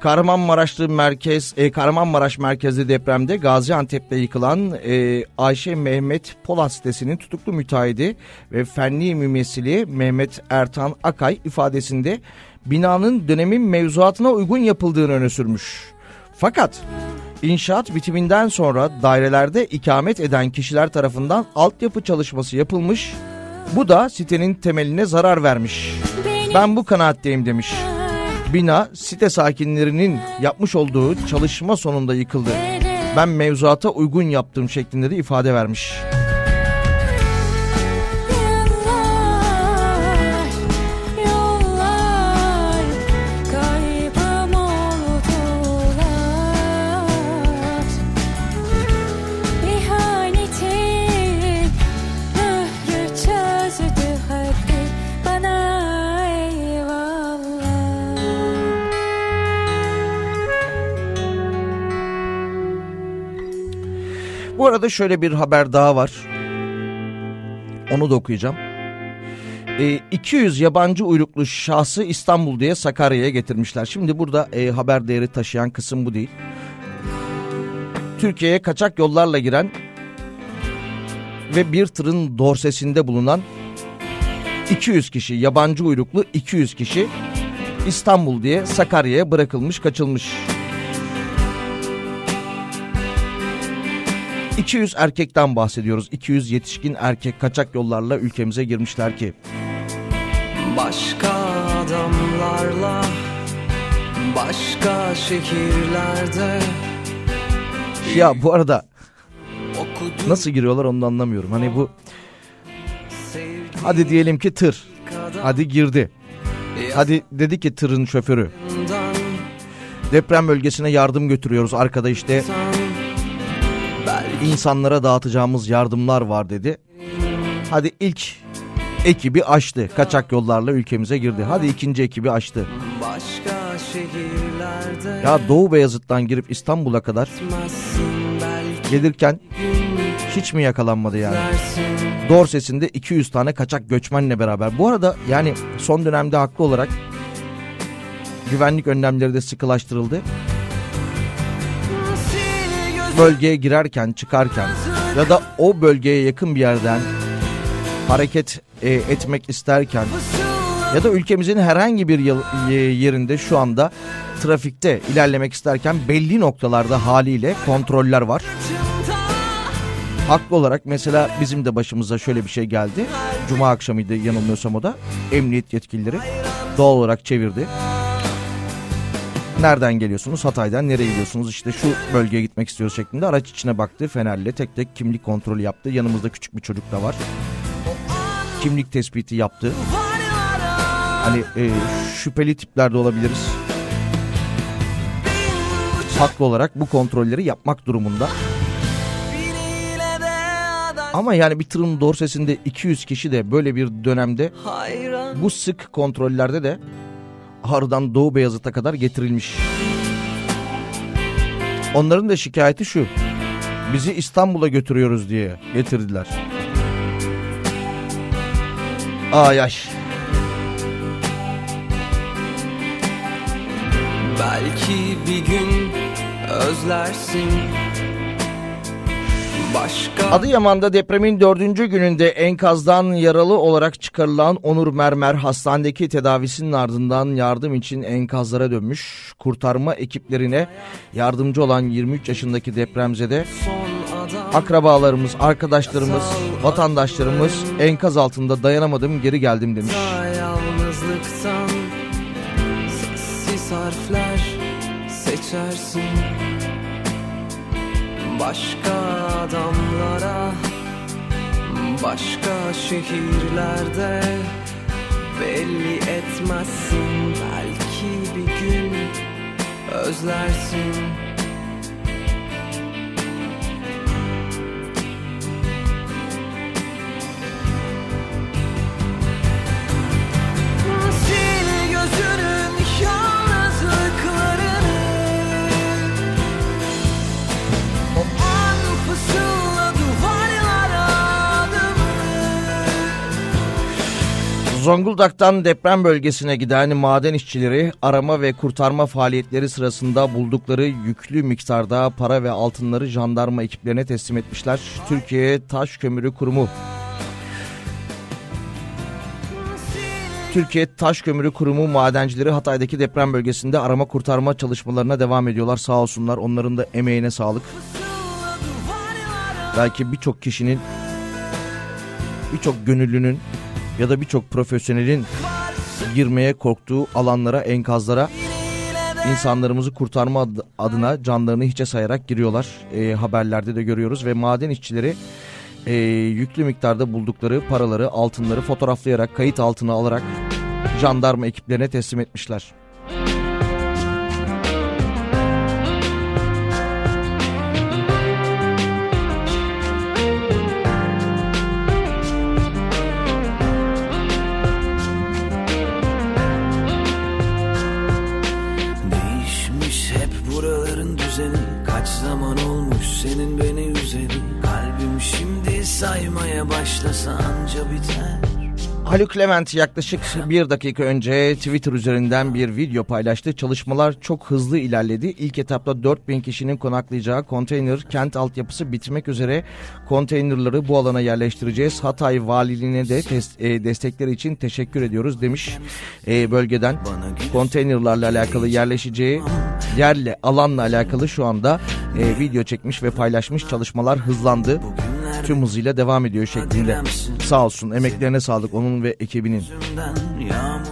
Kahramanmaraşlı merkez, e, Kahramanmaraş merkezli depremde Gaziantep'te yıkılan e, Ayşe Mehmet Polat sitesinin tutuklu müteahhidi ve fenli mümessili Mehmet Ertan Akay ifadesinde binanın dönemin mevzuatına uygun yapıldığını öne sürmüş. Fakat inşaat bitiminden sonra dairelerde ikamet eden kişiler tarafından altyapı çalışması yapılmış. Bu da sitenin temeline zarar vermiş. Ben bu kanaatteyim demiş. Bina site sakinlerinin yapmış olduğu çalışma sonunda yıkıldı. Ben mevzuata uygun yaptığım şeklinde de ifade vermiş. Bu arada şöyle bir haber daha var. Onu da okuyacağım. E, 200 yabancı uyruklu şahsı İstanbul diye Sakarya'ya getirmişler. Şimdi burada e, haber değeri taşıyan kısım bu değil. Türkiye'ye kaçak yollarla giren ve bir tırın dorsesinde bulunan 200 kişi yabancı uyruklu 200 kişi İstanbul diye Sakarya'ya bırakılmış kaçılmış. 200 erkekten bahsediyoruz. 200 yetişkin erkek kaçak yollarla ülkemize girmişler ki. Başka adamlarla Başka şehirlerde Ya bu arada nasıl giriyorlar onu da anlamıyorum. Hani bu hadi diyelim ki tır. Hadi girdi. Hadi dedi ki tırın şoförü. Deprem bölgesine yardım götürüyoruz. Arkada işte insanlara dağıtacağımız yardımlar var dedi. Hadi ilk ekibi açtı. Kaçak yollarla ülkemize girdi. Hadi ikinci ekibi açtı. Ya Doğu Beyazıt'tan girip İstanbul'a kadar gelirken hiç mi yakalanmadı yani? Dorses'inde 200 tane kaçak göçmenle beraber. Bu arada yani son dönemde haklı olarak güvenlik önlemleri de sıkılaştırıldı. Bölgeye girerken çıkarken ya da o bölgeye yakın bir yerden hareket e, etmek isterken ya da ülkemizin herhangi bir e, yerinde şu anda trafikte ilerlemek isterken belli noktalarda haliyle kontroller var. Haklı olarak mesela bizim de başımıza şöyle bir şey geldi. Cuma akşamıydı yanılmıyorsam o da. Emniyet yetkilileri doğal olarak çevirdi. Nereden geliyorsunuz? Hatay'dan nereye gidiyorsunuz? İşte şu bölgeye gitmek istiyoruz şeklinde araç içine baktı. Fenerle tek tek kimlik kontrolü yaptı. Yanımızda küçük bir çocuk da var. Kimlik tespiti yaptı. Hani e, şüpheli tiplerde olabiliriz. Haklı olarak bu kontrolleri yapmak durumunda. Ama yani bir tırın dorsesinde 200 kişi de böyle bir dönemde bu sık kontrollerde de Ağrı'dan Doğu Beyazıt'a kadar getirilmiş. Onların da şikayeti şu. Bizi İstanbul'a götürüyoruz diye getirdiler. Ay ay. Belki bir gün özlersin Başka Adıyaman'da depremin dördüncü gününde enkazdan yaralı olarak çıkarılan Onur Mermer hastanedeki tedavisinin ardından yardım için enkazlara dönmüş. Kurtarma ekiplerine yardımcı olan 23 yaşındaki depremzede akrabalarımız, arkadaşlarımız, vatandaşlarımız enkaz altında dayanamadım geri geldim demiş. da yalnızlıktan Sessiz harfler seçersin Başka adamlara Başka şehirlerde Belli etmezsin. Belki bir gün özlersin. Sil gözünün yalnızlıklarını Zonguldak'tan deprem bölgesine giden maden işçileri arama ve kurtarma faaliyetleri sırasında buldukları yüklü miktarda para ve altınları jandarma ekiplerine teslim etmişler. Türkiye Taş Kömürü Kurumu Türkiye Taş Kömürü Kurumu madencileri Hatay'daki deprem bölgesinde arama kurtarma çalışmalarına devam ediyorlar. Sağ olsunlar onların da emeğine sağlık. Belki birçok kişinin, birçok gönüllünün ya da birçok profesyonelin girmeye korktuğu alanlara, enkazlara insanlarımızı kurtarma ad- adına canlarını hiçe sayarak giriyorlar. E, haberlerde de görüyoruz ve maden işçileri e, yüklü miktarda buldukları paraları, altınları fotoğraflayarak, kayıt altına alarak jandarma ekiplerine teslim etmişler. Saymaya başlasa anca biter Haluk Levent yaklaşık bir dakika önce Twitter üzerinden bir video paylaştı. Çalışmalar çok hızlı ilerledi. İlk etapta 4000 kişinin konaklayacağı konteyner kent altyapısı bitmek üzere konteynerları bu alana yerleştireceğiz. Hatay Valiliğine de e, destekleri için teşekkür ediyoruz demiş e, bölgeden. Konteynerlarla alakalı yerleşeceği yerle alanla alakalı şu anda e, video çekmiş ve paylaşmış çalışmalar hızlandı. Tüm hızıyla devam ediyor şeklinde. Sağ olsun emeklerine sağlık onun ve ekibinin.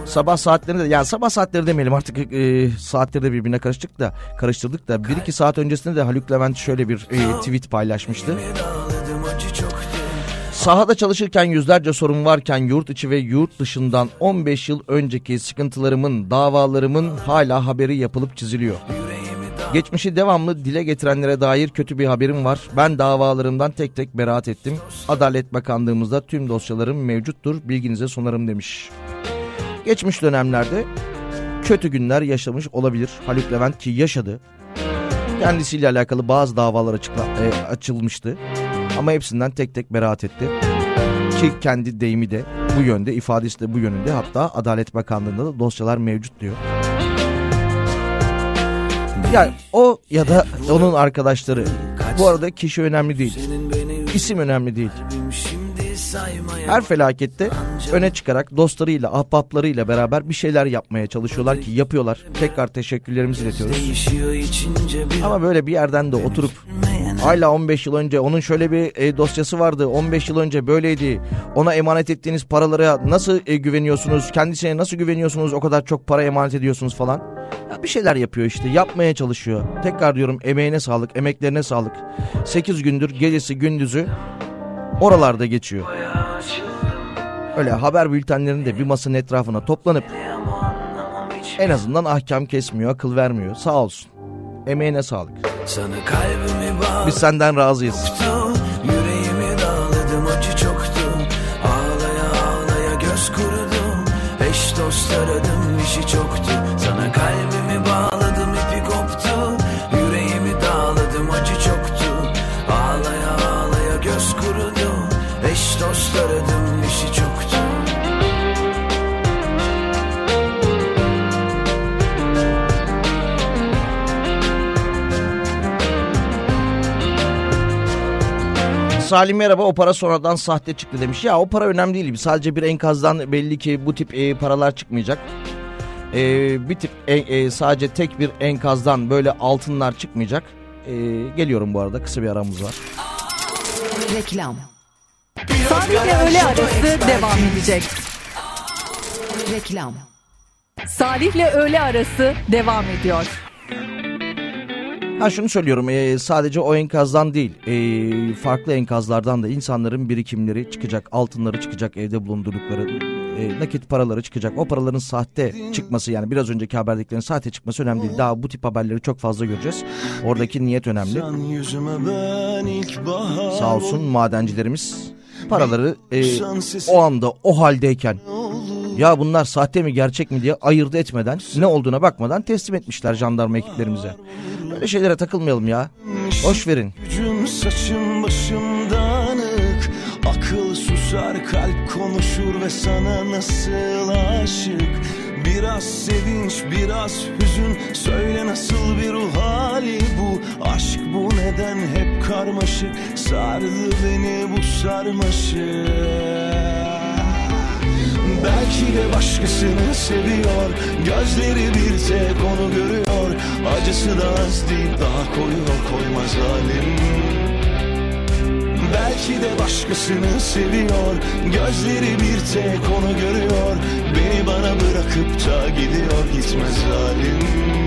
Sabah saatlerinde de yani sabah saatleri demeyelim artık e, saatleri de birbirine karıştık da karıştırdık da bir iki saat öncesinde de Haluk Levent şöyle bir e, tweet paylaşmıştı. Sahada çalışırken yüzlerce sorun varken yurt içi ve yurt dışından 15 yıl önceki sıkıntılarımın, davalarımın hala haberi yapılıp çiziliyor. Geçmişi devamlı dile getirenlere dair kötü bir haberim var. Ben davalarımdan tek tek beraat ettim. Adalet Bakanlığımızda tüm dosyalarım mevcuttur. Bilginize sunarım demiş. Geçmiş dönemlerde kötü günler yaşamış olabilir. Haluk Levent ki yaşadı. Kendisiyle alakalı bazı davalar açıkla, e, açılmıştı. Ama hepsinden tek tek beraat etti. Ki kendi deyimi de bu yönde, ifadesi de bu yönünde. Hatta Adalet Bakanlığı'nda da dosyalar mevcut diyor. Yani o ya da onun arkadaşları. Bu arada kişi önemli değil. İsim önemli değil. Her felakette öne çıkarak dostlarıyla, ahbaplarıyla beraber bir şeyler yapmaya çalışıyorlar ki yapıyorlar. Tekrar teşekkürlerimizi iletiyoruz. Ama böyle bir yerden de oturup hala 15 yıl önce onun şöyle bir e, dosyası vardı. 15 yıl önce böyleydi. Ona emanet ettiğiniz paralara nasıl e, güveniyorsunuz? Kendisine nasıl güveniyorsunuz? O kadar çok para emanet ediyorsunuz falan. Ya bir şeyler yapıyor işte. Yapmaya çalışıyor. Tekrar diyorum emeğine sağlık, emeklerine sağlık. 8 gündür gecesi gündüzü oralarda geçiyor. Öyle haber bültenlerinde bir masanın etrafına toplanıp En azından ahkam kesmiyor, akıl vermiyor. Sağ olsun. Emeğine sağlık. Sana kalbimi bağladım Biz senden razıyız. Salim merhaba o para sonradan sahte çıktı demiş. Ya o para önemli değil. Sadece bir enkazdan belli ki bu tip e, paralar çıkmayacak. E, bir tip e, e, sadece tek bir enkazdan böyle altınlar çıkmayacak. E, geliyorum bu arada kısa bir aramız var. Reklam. Salih'le öğle arası devam edecek. Reklam. Salih'le öğle arası devam ediyor. Ha şunu söylüyorum e, sadece o enkazdan değil e, farklı enkazlardan da insanların birikimleri çıkacak altınları çıkacak evde bulundurdukları e, nakit paraları çıkacak. O paraların sahte çıkması yani biraz önceki haberdeklerin sahte çıkması önemli değil. Daha bu tip haberleri çok fazla göreceğiz. Oradaki niyet önemli. Sağ olsun madencilerimiz paraları e, o anda o haldeyken. ya bunlar sahte mi gerçek mi diye ayırt etmeden ne olduğuna bakmadan teslim etmişler jandarma ekiplerimize. Böyle şeylere takılmayalım ya. Boş verin. Gücüm saçım başım dağınık. Akıl susar kalp konuşur ve sana nasıl aşık? Biraz sevinç biraz hüzün. Söyle nasıl bir ruh hali bu? Aşk bu neden hep karmaşık? Sardı beni bu sarmaşık Belki de başkasını seviyor. Gözleri bir tek onu görüyor. Acısı da az değil daha koyuyor koymaz halim. Belki de başkasını seviyor. Gözleri bir tek onu görüyor. Beni bana bırakıp da gidiyor gitmez halim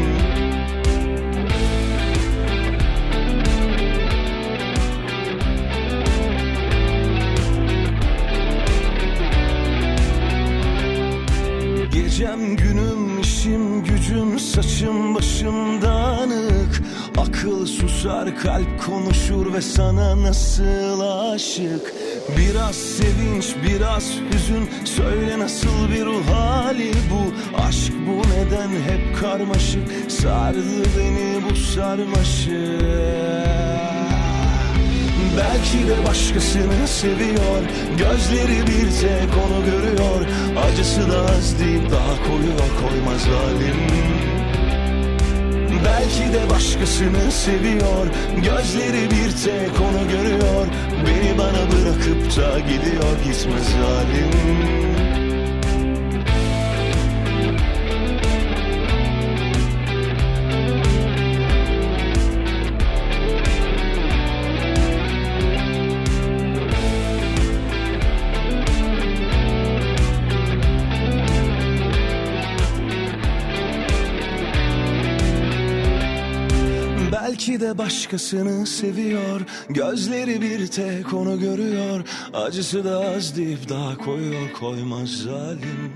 Gecem günüm işim gücüm saçım başım dağınık. Akıl susar kalp konuşur ve sana nasıl aşık? Biraz sevinç biraz hüzün söyle nasıl bir ruh hali bu? Aşk bu neden hep karmaşık? Sardı beni bu sarmaşık Belki de başkasını seviyor. Gözleri bir tek onu görüyor. Acısı da az deyip daha koyuyor koymaz halim Belki de başkasını seviyor. Gözleri bir tek onu görüyor. Beni bana bırakıp da gidiyor gitmez halim Belki de başkasını seviyor. Gözleri bir tek onu görüyor. Acısı da az deyip daha koyuyor koymaz zalim.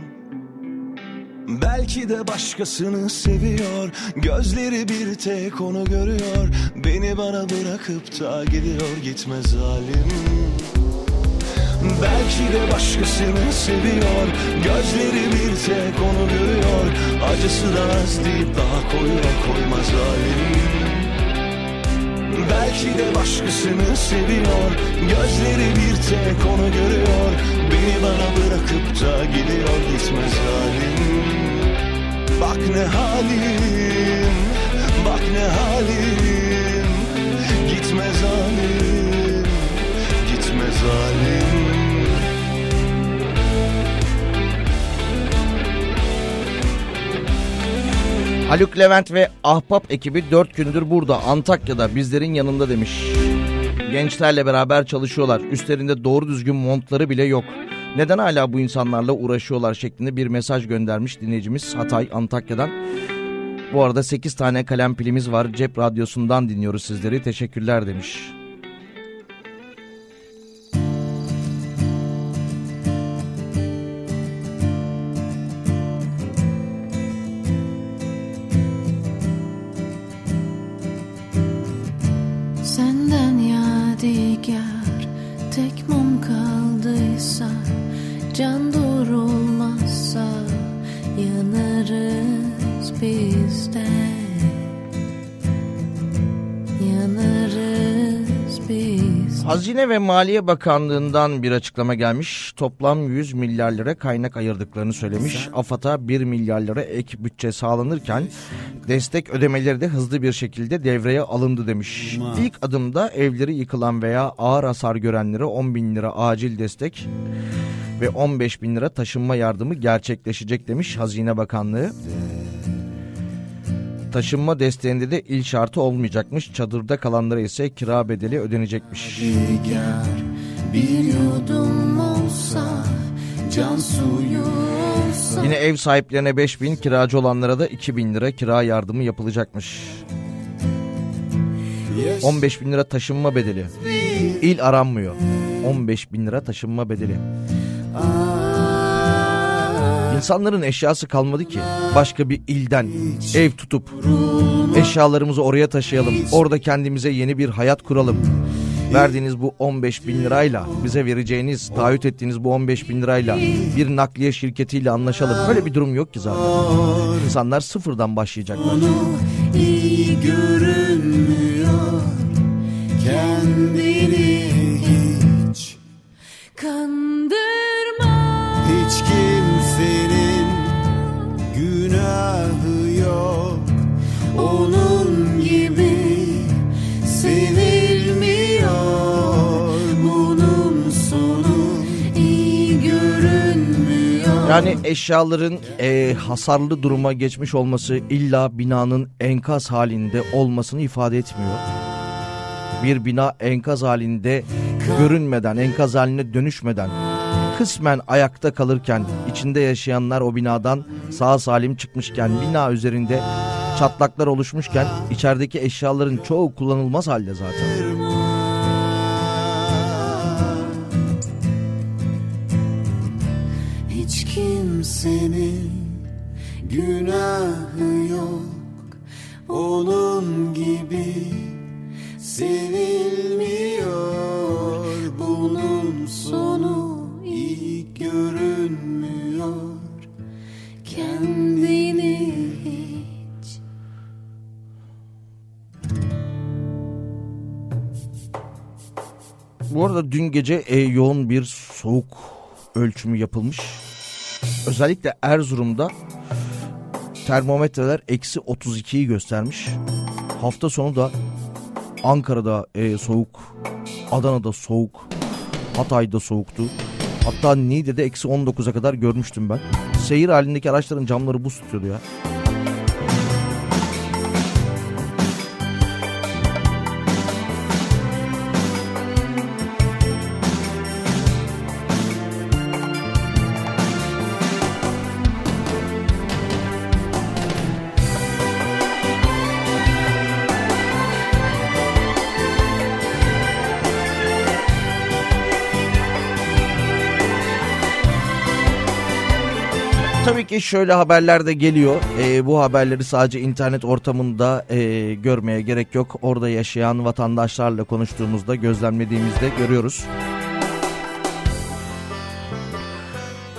Belki de başkasını seviyor. Gözleri bir tek onu görüyor. Beni bana bırakıp da gidiyor gitmez zalim. Belki de başkasını seviyor. Gözleri bir tek onu görüyor. Acısı da az deyip daha koyuyor koymaz halim Belki de başkasını seviyor. Gözleri bir tek onu görüyor. Beni bana bırakıp da gidiyor gitmez halim. Bak ne halim Bak ne halim. Gitmez halim Haluk Levent ve Ahbap ekibi 4 gündür burada Antakya'da bizlerin yanında demiş. Gençlerle beraber çalışıyorlar. Üstlerinde doğru düzgün montları bile yok. Neden hala bu insanlarla uğraşıyorlar şeklinde bir mesaj göndermiş dinleyicimiz Hatay Antakya'dan. Bu arada 8 tane kalem pilimiz var. Cep radyosundan dinliyoruz sizleri. Teşekkürler demiş. Yanarız biz de Yanarız biz Hazine ve Maliye Bakanlığı'ndan bir açıklama gelmiş. Toplam 100 milyar lira kaynak ayırdıklarını söylemiş. AFAD'a 1 milyar lira ek bütçe sağlanırken destek ödemeleri de hızlı bir şekilde devreye alındı demiş. İlk adımda evleri yıkılan veya ağır hasar görenlere 10 bin lira acil destek ve 15 bin lira taşınma yardımı gerçekleşecek demiş Hazine Bakanlığı. Taşınma desteğinde de il şartı olmayacakmış. Çadırda kalanlara ise kira bedeli ödenecekmiş. Yine ev sahiplerine 5 bin, kiracı olanlara da 2 bin lira kira yardımı yapılacakmış. 15 bin lira taşınma bedeli. İl aranmıyor. 15 bin lira taşınma bedeli. İnsanların eşyası kalmadı ki. Başka bir ilden ev tutup eşyalarımızı oraya taşıyalım. Orada kendimize yeni bir hayat kuralım. Verdiğiniz bu 15 bin lirayla bize vereceğiniz, taahhüt ettiğiniz bu 15 bin lirayla bir nakliye şirketiyle anlaşalım. Böyle bir durum yok ki zaten. İnsanlar sıfırdan başlayacaklar. iyi görünmüyor Yani eşyaların e, hasarlı duruma geçmiş olması illa binanın enkaz halinde olmasını ifade etmiyor. Bir bina enkaz halinde görünmeden, enkaz haline dönüşmeden kısmen ayakta kalırken içinde yaşayanlar o binadan sağ salim çıkmışken bina üzerinde çatlaklar oluşmuşken içerideki eşyaların çoğu kullanılmaz halde zaten. Hiç kimsenin günahı yok. Onun gibi sevilmiyor. Bunun sonu iyi görünmüyor. Kendini hiç Bu arada dün gece e, yoğun bir soğuk ölçümü yapılmış. Özellikle Erzurum'da termometreler eksi 32'yi göstermiş. Hafta sonu da Ankara'da e, soğuk, Adana'da soğuk, Hatay'da soğuktu. Hatta Niğde'de eksi 19'a kadar görmüştüm ben. Seyir halindeki araçların camları buz tutuyordu ya. Ki şöyle haberler de geliyor. Ee, bu haberleri sadece internet ortamında e, görmeye gerek yok. Orada yaşayan vatandaşlarla konuştuğumuzda, gözlemlediğimizde görüyoruz.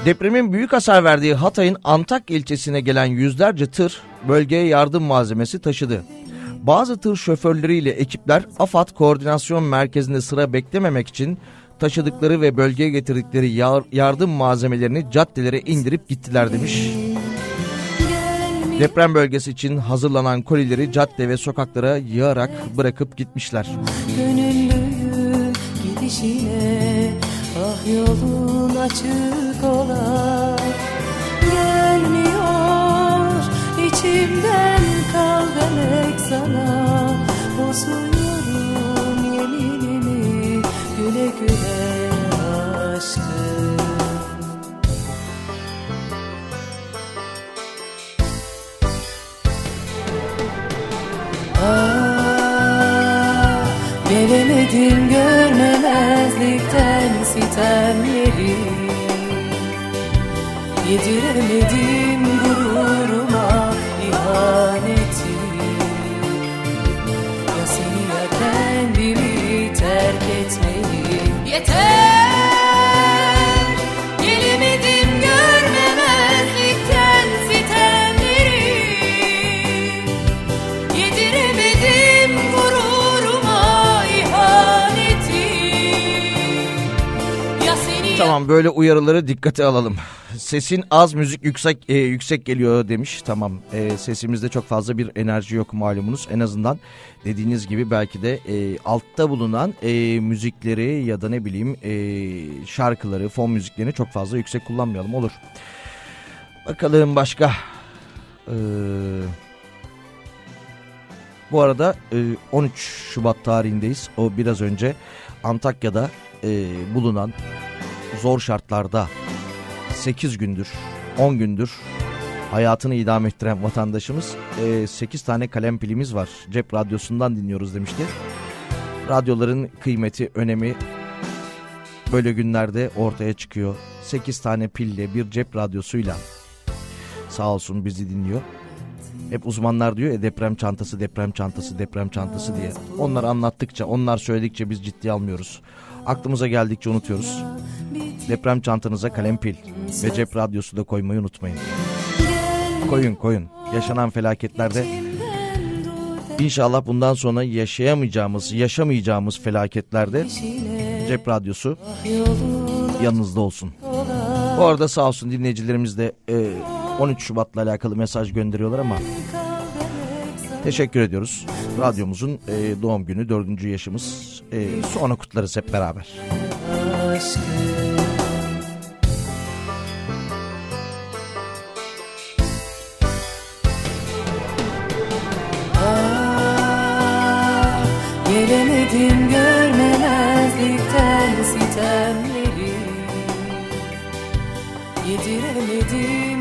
Depremin büyük hasar verdiği Hatay'ın Antak ilçesine gelen yüzlerce tır bölgeye yardım malzemesi taşıdı. Bazı tır şoförleriyle ekipler AFAD Koordinasyon Merkezi'nde sıra beklememek için taşıdıkları ve bölgeye getirdikleri yar- yardım malzemelerini caddelere indirip gittiler demiş. Deprem bölgesi için hazırlanan kolileri cadde ve sokaklara yığarak bırakıp gitmişler. Gidişine Ah yolun açık ola Gelmiyor içimden kal demek sana Bozuyorum yeminimi güle güle Ah, Gelemedim görmemezlikten sitemleri Yediremedim gururuma ihaneti. Ya seni ya kendimi terk etmeyi. Yeter Tamam böyle uyarıları dikkate alalım. Sesin az müzik yüksek e, yüksek geliyor demiş. Tamam e, sesimizde çok fazla bir enerji yok malumunuz. En azından dediğiniz gibi belki de e, altta bulunan e, müzikleri ya da ne bileyim e, şarkıları, fon müziklerini çok fazla yüksek kullanmayalım olur. Bakalım başka. Ee, bu arada e, 13 Şubat tarihindeyiz. O biraz önce Antakya'da e, bulunan zor şartlarda 8 gündür, 10 gündür hayatını idame ettiren vatandaşımız e, 8 tane kalem pilimiz var. Cep radyosundan dinliyoruz demişti. Radyoların kıymeti, önemi böyle günlerde ortaya çıkıyor. 8 tane pille bir cep radyosuyla sağ olsun bizi dinliyor. Hep uzmanlar diyor ya deprem çantası, deprem çantası, deprem çantası diye. Onlar anlattıkça, onlar söyledikçe biz ciddiye almıyoruz. Aklımıza geldikçe unutuyoruz. Deprem çantanıza kalem pil ve cep radyosu da koymayı unutmayın. Koyun koyun. Yaşanan felaketlerde inşallah bundan sonra yaşayamayacağımız, yaşamayacağımız felaketlerde cep radyosu yanınızda olsun. Bu arada sağ olsun dinleyicilerimiz de e, 13 Şubat'la alakalı mesaj gönderiyorlar ama teşekkür ediyoruz. Radyomuzun e, doğum günü dördüncü yaşımız. E, sonra kutlarız hep beraber. Ah, Gelemedim görmemezlikten sitemleri Yediremedim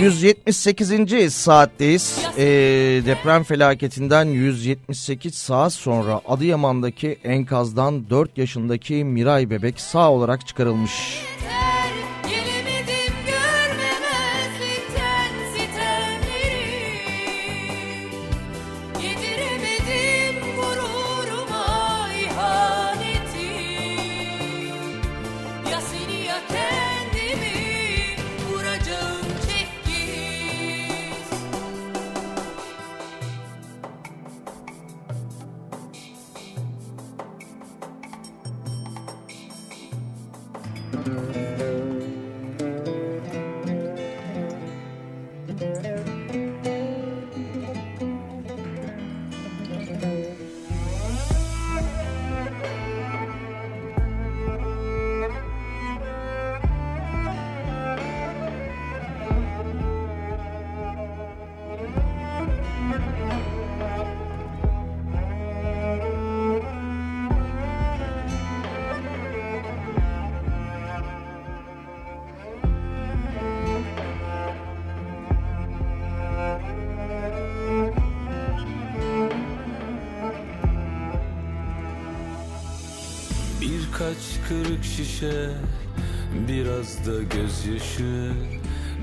178. saatteyiz. E, deprem felaketinden 178 saat sonra Adıyaman'daki enkazdan 4 yaşındaki Miray bebek sağ olarak çıkarılmış. Şişe Biraz da gözyaşı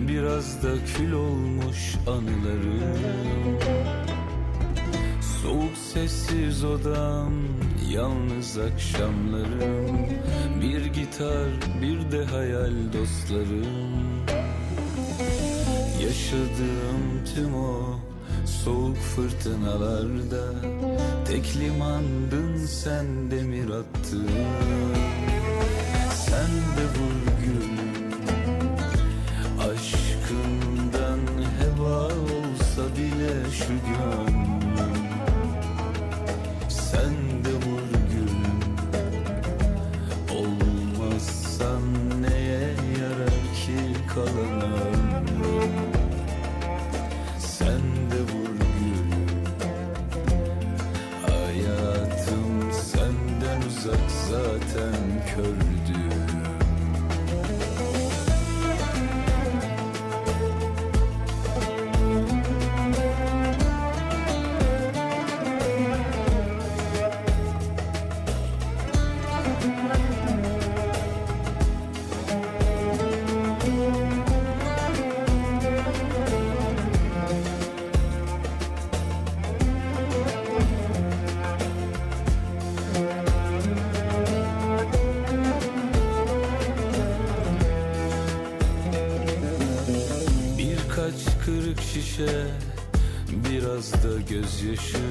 Biraz da kül olmuş anılarım Soğuk sessiz odam Yalnız akşamlarım Bir gitar bir de hayal dostlarım. Yaşadığım tüm o soğuk fırtınalarda Tek limandın sen demir attın Sen you should.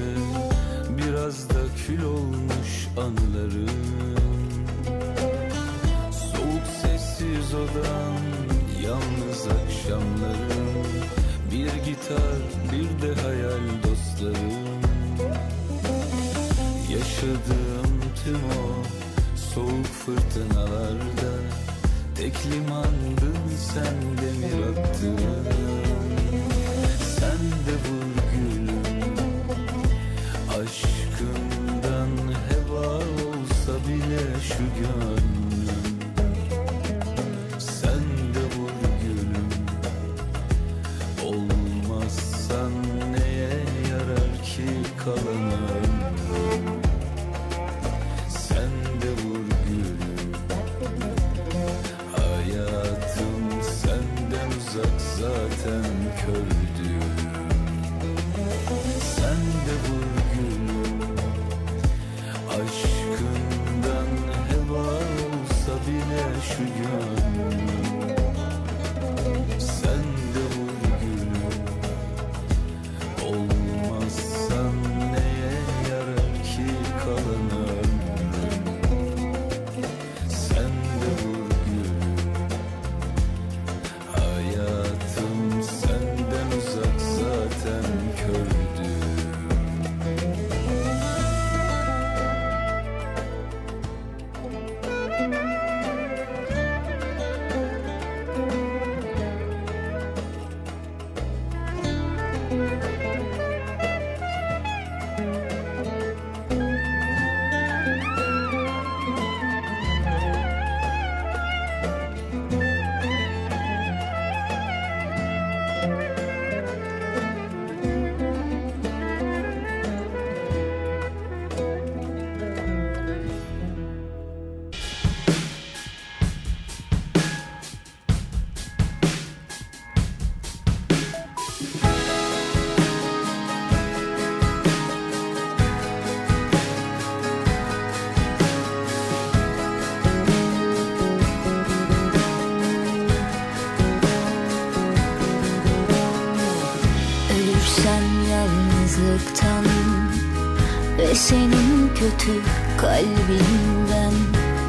kötü kalbimden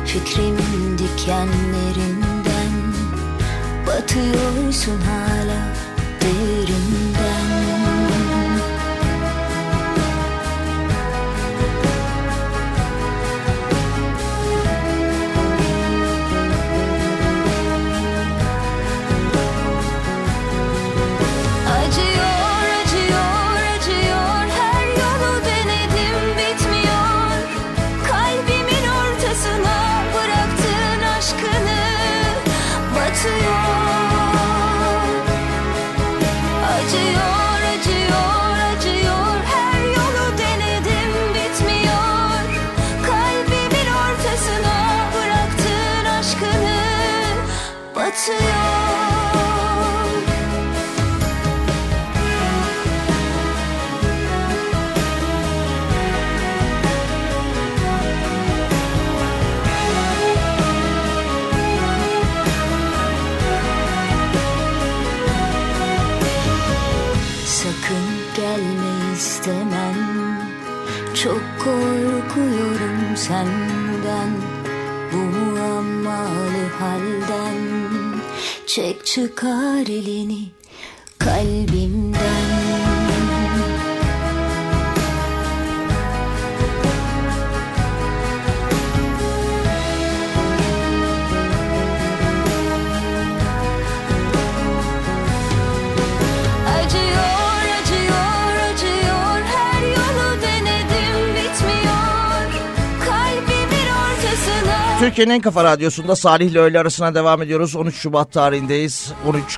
Fikrim dikenlerinden. Batıyorsun hala derinden. Çek çıkar elini. Kalbim Türkiye'nin en kafa radyosunda Salih ile öğle arasına devam ediyoruz. 13 Şubat tarihindeyiz.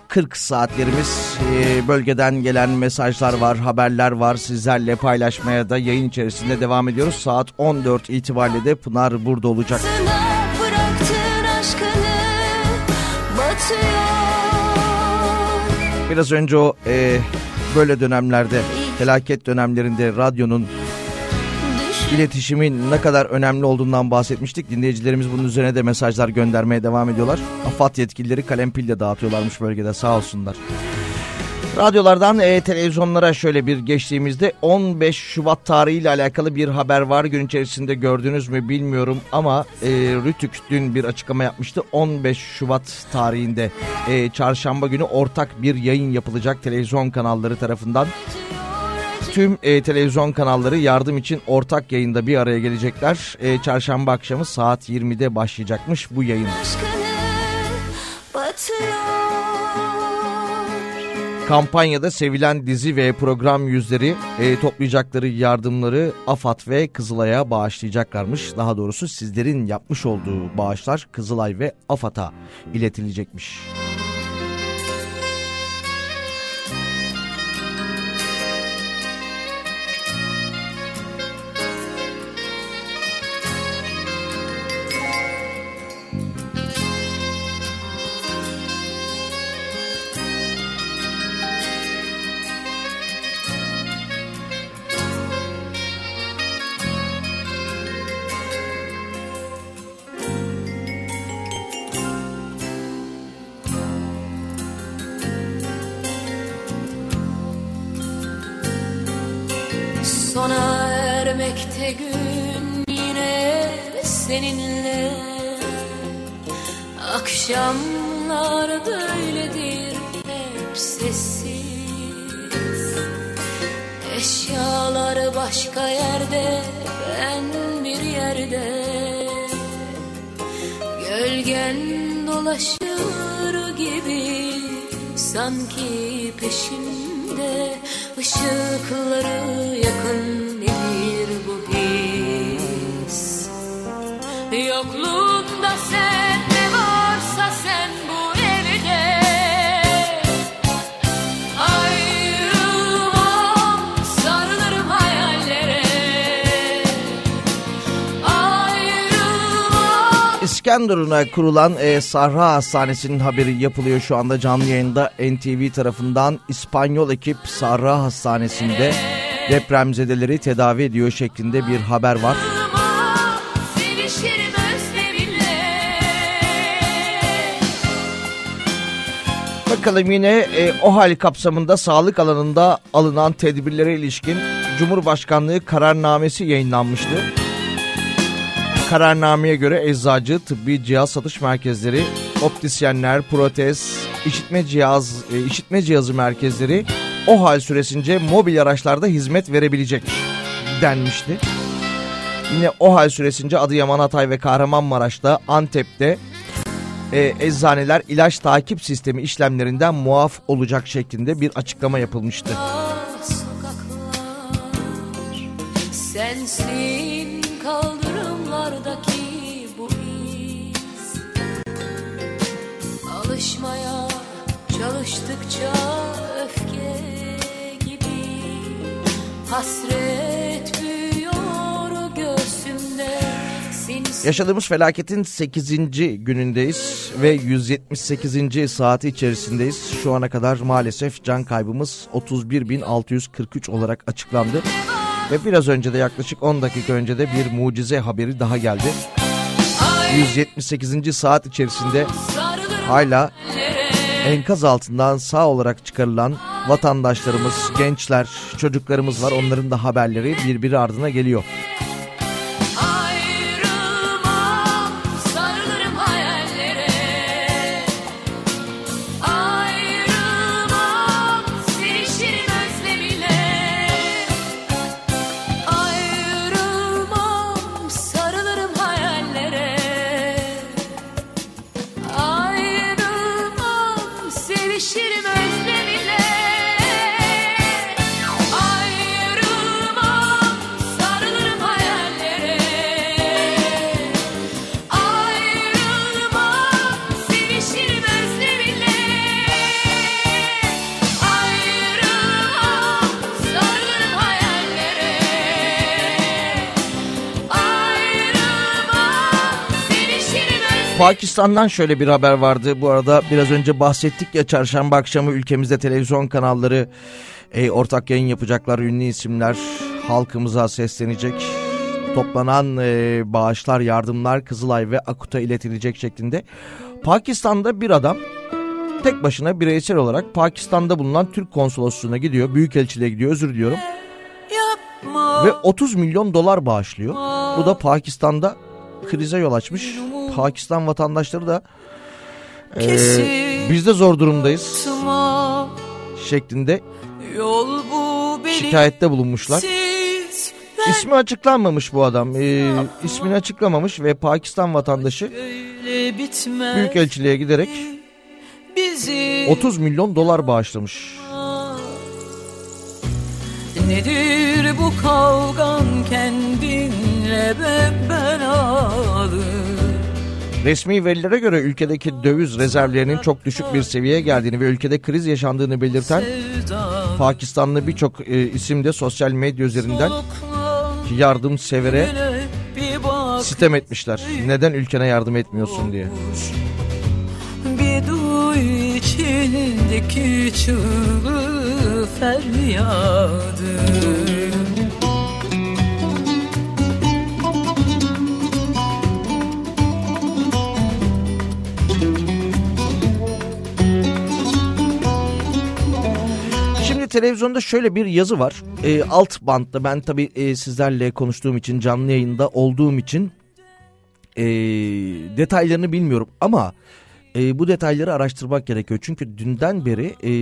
13.40 saatlerimiz. Ee, bölgeden gelen mesajlar var, haberler var. Sizlerle paylaşmaya da yayın içerisinde devam ediyoruz. Saat 14 itibariyle de Pınar burada olacak. Biraz önce o e, böyle dönemlerde, felaket dönemlerinde radyonun iletişimin ne kadar önemli olduğundan bahsetmiştik. Dinleyicilerimiz bunun üzerine de mesajlar göndermeye devam ediyorlar. AFAD yetkilileri kalem pil de dağıtıyorlarmış bölgede sağ olsunlar. Radyolardan e, televizyonlara şöyle bir geçtiğimizde 15 Şubat tarihiyle alakalı bir haber var. Gün içerisinde gördünüz mü bilmiyorum ama e, Rütük dün bir açıklama yapmıştı. 15 Şubat tarihinde e, çarşamba günü ortak bir yayın yapılacak televizyon kanalları tarafından. Tüm e, televizyon kanalları yardım için ortak yayında bir araya gelecekler. E, çarşamba akşamı saat 20'de başlayacakmış bu yayın. Kampanyada sevilen dizi ve program yüzleri e, toplayacakları yardımları AFAD ve Kızılay'a bağışlayacaklarmış. Daha doğrusu sizlerin yapmış olduğu bağışlar Kızılay ve AFAD'a iletilecekmiş. Sona ermekte gün yine seninle. Akşamlar böyledir hep sessiz. Eşyalar başka yerde ben bir yerde. Gölgen dolaşır gibi sanki peşimde ışıkları yakın nedir bu his? Yokluğunda İskenderun'a kurulan e, Sarra Hastanesi'nin haberi yapılıyor şu anda canlı yayında NTV tarafından. İspanyol ekip Sarra Hastanesi'nde depremzedeleri tedavi ediyor şeklinde bir haber var. Bakalım yine e, o hal kapsamında sağlık alanında alınan tedbirlere ilişkin Cumhurbaşkanlığı kararnamesi yayınlanmıştı. Kararnameye göre eczacı, tıbbi cihaz satış merkezleri, optisyenler, protez, işitme cihaz, e, işitme cihazı merkezleri o hal süresince mobil araçlarda hizmet verebilecek denmişti. Yine o hal süresince Adıyaman, Hatay ve Kahramanmaraş'ta, Antep'te e, eczaneler ilaç takip sistemi işlemlerinden muaf olacak şeklinde bir açıklama yapılmıştı. sokaklar Sensin Alışmaya çalıştıkça öfke gibi Hasret büyüyor göğsümde Yaşadığımız felaketin 8. günündeyiz ve 178. saati içerisindeyiz. Şu ana kadar maalesef can kaybımız 31.643 olarak açıklandı. Ve biraz önce de yaklaşık 10 dakika önce de bir mucize haberi daha geldi. 178. saat içerisinde hala enkaz altından sağ olarak çıkarılan vatandaşlarımız, gençler, çocuklarımız var. Onların da haberleri birbiri ardına geliyor. Pakistan'dan şöyle bir haber vardı. Bu arada biraz önce bahsettik ya çarşamba akşamı ülkemizde televizyon kanalları e, ortak yayın yapacaklar. Ünlü isimler halkımıza seslenecek. Toplanan e, bağışlar, yardımlar Kızılay ve Akut'a iletilecek şeklinde. Pakistan'da bir adam tek başına bireysel olarak Pakistan'da bulunan Türk konsolosluğuna gidiyor. Büyükelçiliğe gidiyor özür diliyorum. Ve 30 milyon dolar bağışlıyor. Bu da Pakistan'da krize yol açmış. Pakistan vatandaşları da e, biz de zor durumdayız şeklinde şikayette bulunmuşlar. İsmi açıklanmamış bu adam. Ee, ismini açıklamamış ve Pakistan vatandaşı Büyükelçiliğe giderek bizi 30 milyon dolar bağışlamış. Nedir bu kavgan kendinle be belalı Resmi verilere göre ülkedeki döviz rezervlerinin çok düşük bir seviyeye geldiğini ve ülkede kriz yaşandığını belirten Pakistanlı birçok e, isim de sosyal medya üzerinden yardımsevere bir bak sitem etmişler. Neden ülkene yardım etmiyorsun diye. bir duy içindeki çığlığı feryadı televizyonda şöyle bir yazı var. E, alt bantta ben tabii e, sizlerle konuştuğum için canlı yayında olduğum için e, detaylarını bilmiyorum ama e, bu detayları araştırmak gerekiyor. Çünkü dünden beri e,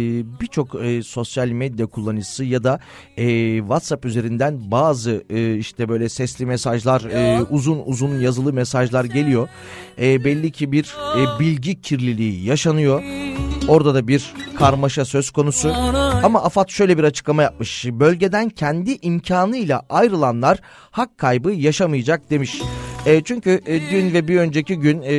birçok e, sosyal medya kullanıcısı ya da e, WhatsApp üzerinden bazı e, işte böyle sesli mesajlar, e, uzun uzun yazılı mesajlar geliyor. E, belli ki bir e, bilgi kirliliği yaşanıyor. Orada da bir karmaşa söz konusu. Ama AFAD şöyle bir açıklama yapmış. Bölgeden kendi imkanıyla ayrılanlar hak kaybı yaşamayacak demiş. E, çünkü e, dün ve bir önceki gün e,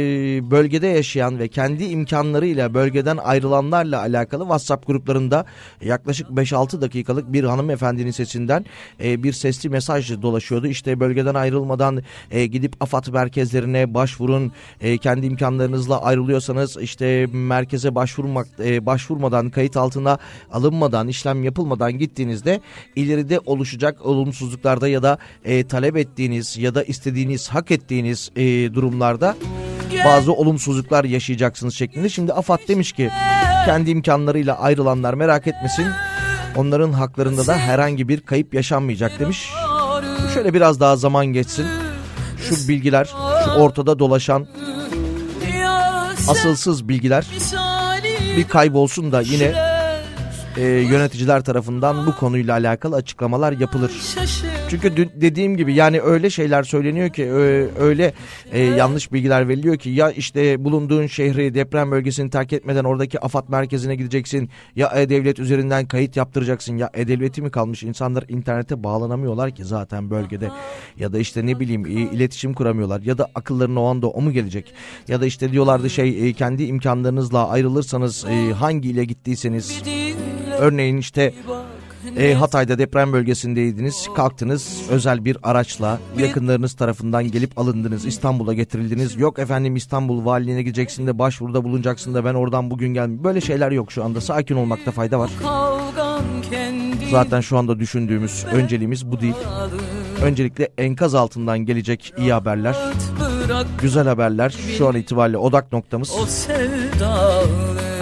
bölgede yaşayan ve kendi imkanlarıyla bölgeden ayrılanlarla alakalı WhatsApp gruplarında yaklaşık 5-6 dakikalık bir hanımefendinin sesinden e, bir sesli mesaj dolaşıyordu. İşte bölgeden ayrılmadan e, gidip AFAD merkezlerine başvurun. E, kendi imkanlarınızla ayrılıyorsanız işte merkeze başvurmak e, başvurmadan kayıt altına alınmadan işlem yapılmadan gittiğinizde ileride oluşacak olumsuzluklarda ya da e, talep ettiğiniz ya da istediğiniz hak ettiğiniz e, durumlarda bazı olumsuzluklar yaşayacaksınız şeklinde. Şimdi AFAD demiş ki kendi imkanlarıyla ayrılanlar merak etmesin. Onların haklarında da herhangi bir kayıp yaşanmayacak demiş. Şöyle biraz daha zaman geçsin. Şu bilgiler, şu ortada dolaşan asılsız bilgiler bir kaybolsun da yine e, yöneticiler tarafından bu konuyla alakalı açıklamalar yapılır. Çünkü dediğim gibi yani öyle şeyler söyleniyor ki öyle e, yanlış bilgiler veriliyor ki ya işte bulunduğun şehri deprem bölgesini terk etmeden oradaki AFAD merkezine gideceksin ya E-Devlet üzerinden kayıt yaptıracaksın ya E-Devleti mi kalmış? İnsanlar internete bağlanamıyorlar ki zaten bölgede. Ya da işte ne bileyim iletişim kuramıyorlar ya da akıllarına o anda o mu gelecek? Ya da işte diyorlardı şey e, kendi imkanlarınızla ayrılırsanız e, hangi ile gittiyseniz örneğin işte e, Hatay'da deprem bölgesindeydiniz. Kalktınız özel bir araçla yakınlarınız tarafından gelip alındınız. İstanbul'a getirildiniz. Yok efendim İstanbul valiliğine gideceksin de başvuruda bulunacaksın da ben oradan bugün gelmeyeyim. Böyle şeyler yok şu anda. Sakin olmakta fayda var. Zaten şu anda düşündüğümüz önceliğimiz bu değil. Öncelikle enkaz altından gelecek iyi haberler, güzel haberler şu an itibariyle odak noktamız.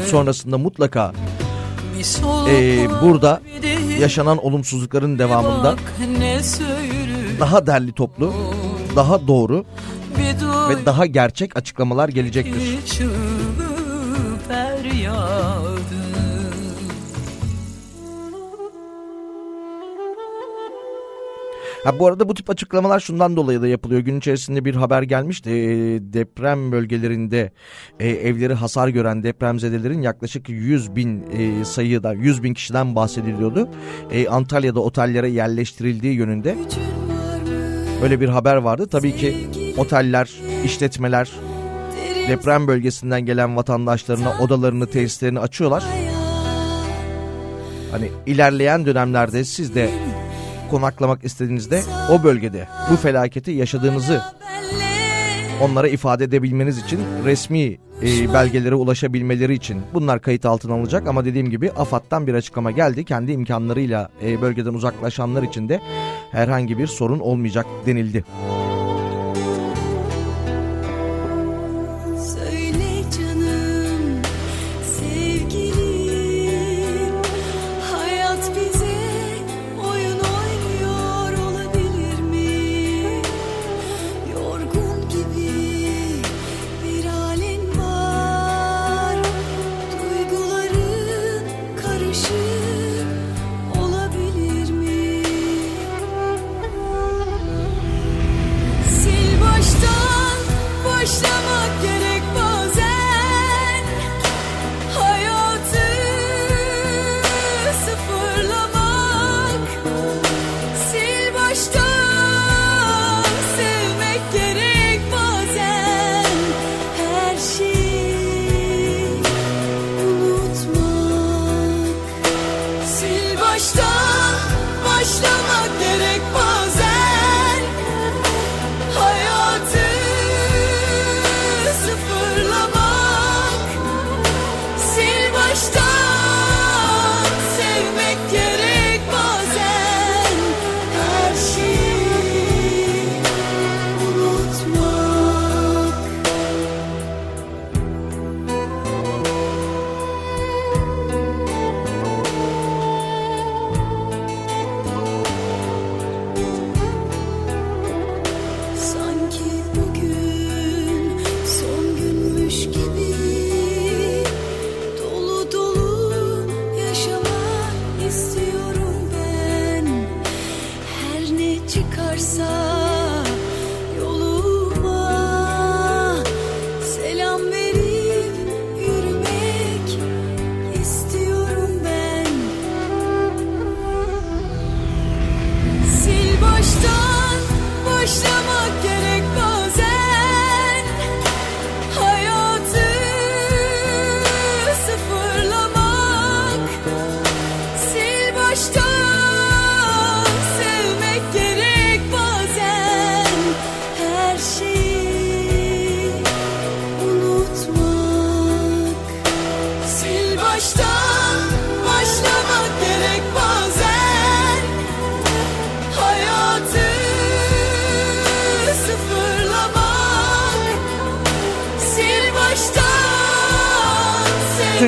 Sonrasında mutlaka e, burada yaşanan olumsuzlukların devamında daha derli toplu, daha doğru ve daha gerçek açıklamalar gelecektir. Ha, bu arada bu tip açıklamalar şundan dolayı da yapılıyor. Gün içerisinde bir haber gelmişti. Ee, deprem bölgelerinde e, evleri hasar gören depremzedelerin yaklaşık 100 bin e, sayıda 100 bin kişiden bahsediliyordu. E, Antalya'da otellere yerleştirildiği yönünde böyle bir haber vardı. Tabii ki oteller, işletmeler deprem bölgesinden gelen vatandaşlarına odalarını, tesislerini açıyorlar. Hani ilerleyen dönemlerde siz de konaklamak istediğinizde o bölgede bu felaketi yaşadığınızı onlara ifade edebilmeniz için resmi e, belgelere ulaşabilmeleri için bunlar kayıt altına alınacak ama dediğim gibi AFAD'dan bir açıklama geldi. Kendi imkanlarıyla e, bölgeden uzaklaşanlar için de herhangi bir sorun olmayacak denildi.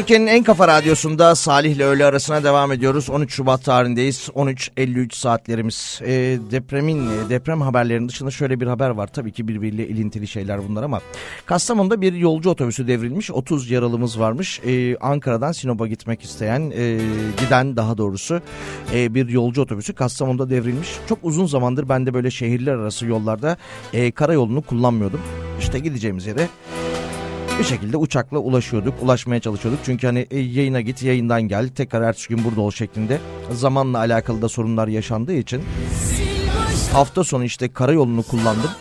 Türkiye'nin en kafa radyosunda Salih ile öğle arasına devam ediyoruz. 13 Şubat tarihindeyiz. 13.53 saatlerimiz. E, depremin deprem haberlerinin dışında şöyle bir haber var. Tabii ki birbiriyle ilintili şeyler bunlar ama Kastamonu'da bir yolcu otobüsü devrilmiş. 30 yaralımız varmış. E, Ankara'dan Sinop'a gitmek isteyen e, giden daha doğrusu e, bir yolcu otobüsü Kastamonu'da devrilmiş. Çok uzun zamandır ben de böyle şehirler arası yollarda e, karayolunu kullanmıyordum. İşte gideceğimiz yere bir şekilde uçakla ulaşıyorduk, ulaşmaya çalışıyorduk. Çünkü hani yayına git, yayından gel, tekrar ertesi gün burada ol şeklinde zamanla alakalı da sorunlar yaşandığı için hafta sonu işte karayolunu kullandım.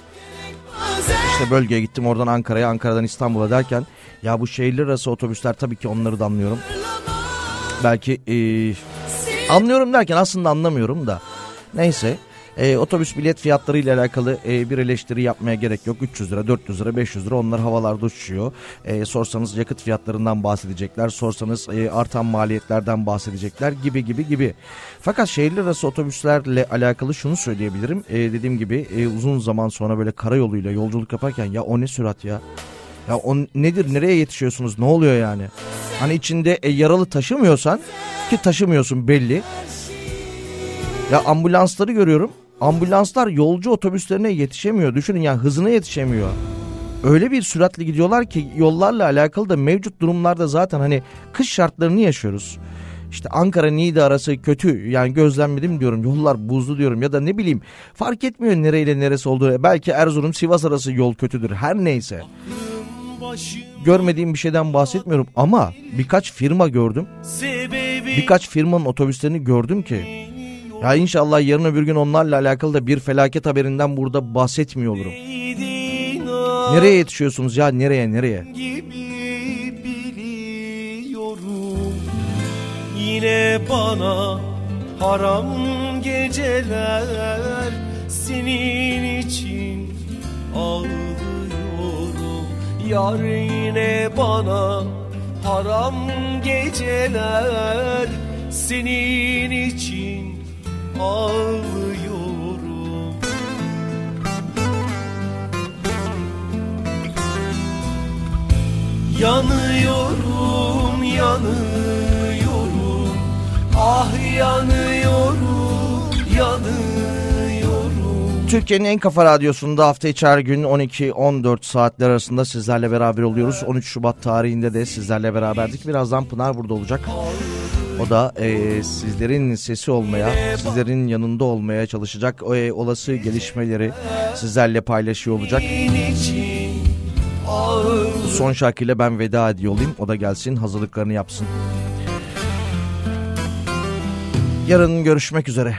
İşte bölgeye gittim oradan Ankara'ya, Ankara'dan İstanbul'a derken ya bu şehirler arası otobüsler tabii ki onları da anlıyorum. Belki e, anlıyorum derken aslında anlamıyorum da neyse. E, otobüs bilet fiyatları ile alakalı e, bir eleştiri yapmaya gerek yok. 300 lira, 400 lira, 500 lira onlar havalarda uçuşuyor. E, sorsanız yakıt fiyatlarından bahsedecekler. Sorsanız e, artan maliyetlerden bahsedecekler gibi gibi gibi. Fakat şehirler arası otobüslerle alakalı şunu söyleyebilirim. E, dediğim gibi e, uzun zaman sonra böyle karayoluyla yolculuk yaparken ya o ne sürat ya. Ya o nedir nereye yetişiyorsunuz ne oluyor yani? Hani içinde e, yaralı taşımıyorsan ki taşımıyorsun belli. Ya ambulansları görüyorum. Ambulanslar yolcu otobüslerine yetişemiyor. Düşünün ya hızına yetişemiyor. Öyle bir süratli gidiyorlar ki yollarla alakalı da mevcut durumlarda zaten hani kış şartlarını yaşıyoruz. İşte Ankara Niğde arası kötü yani gözlemledim diyorum yollar buzlu diyorum ya da ne bileyim fark etmiyor nereyle neresi olduğu belki Erzurum Sivas arası yol kötüdür her neyse. Görmediğim bir şeyden bahsetmiyorum ama birkaç firma gördüm. Birkaç firmanın otobüslerini gördüm ki ya inşallah yarın öbür gün onlarla alakalı da bir felaket haberinden burada bahsetmiyor olurum. Nereye yetişiyorsunuz ya nereye nereye? Yine bana haram geceler senin için ağlıyorum Yar yine bana haram geceler senin için ağlıyorum Yanıyorum, yanıyorum Ah yanıyorum, yanıyorum Türkiye'nin en kafa radyosunda hafta içi gün 12-14 saatler arasında sizlerle beraber oluyoruz. 13 Şubat tarihinde de sizlerle beraberdik. Birazdan Pınar burada olacak. O da e, sizlerin sesi olmaya, sizlerin yanında olmaya çalışacak. E, olası gelişmeleri sizlerle paylaşıyor olacak. Son şarkıyla ben veda ediyor olayım. O da gelsin hazırlıklarını yapsın. Yarın görüşmek üzere.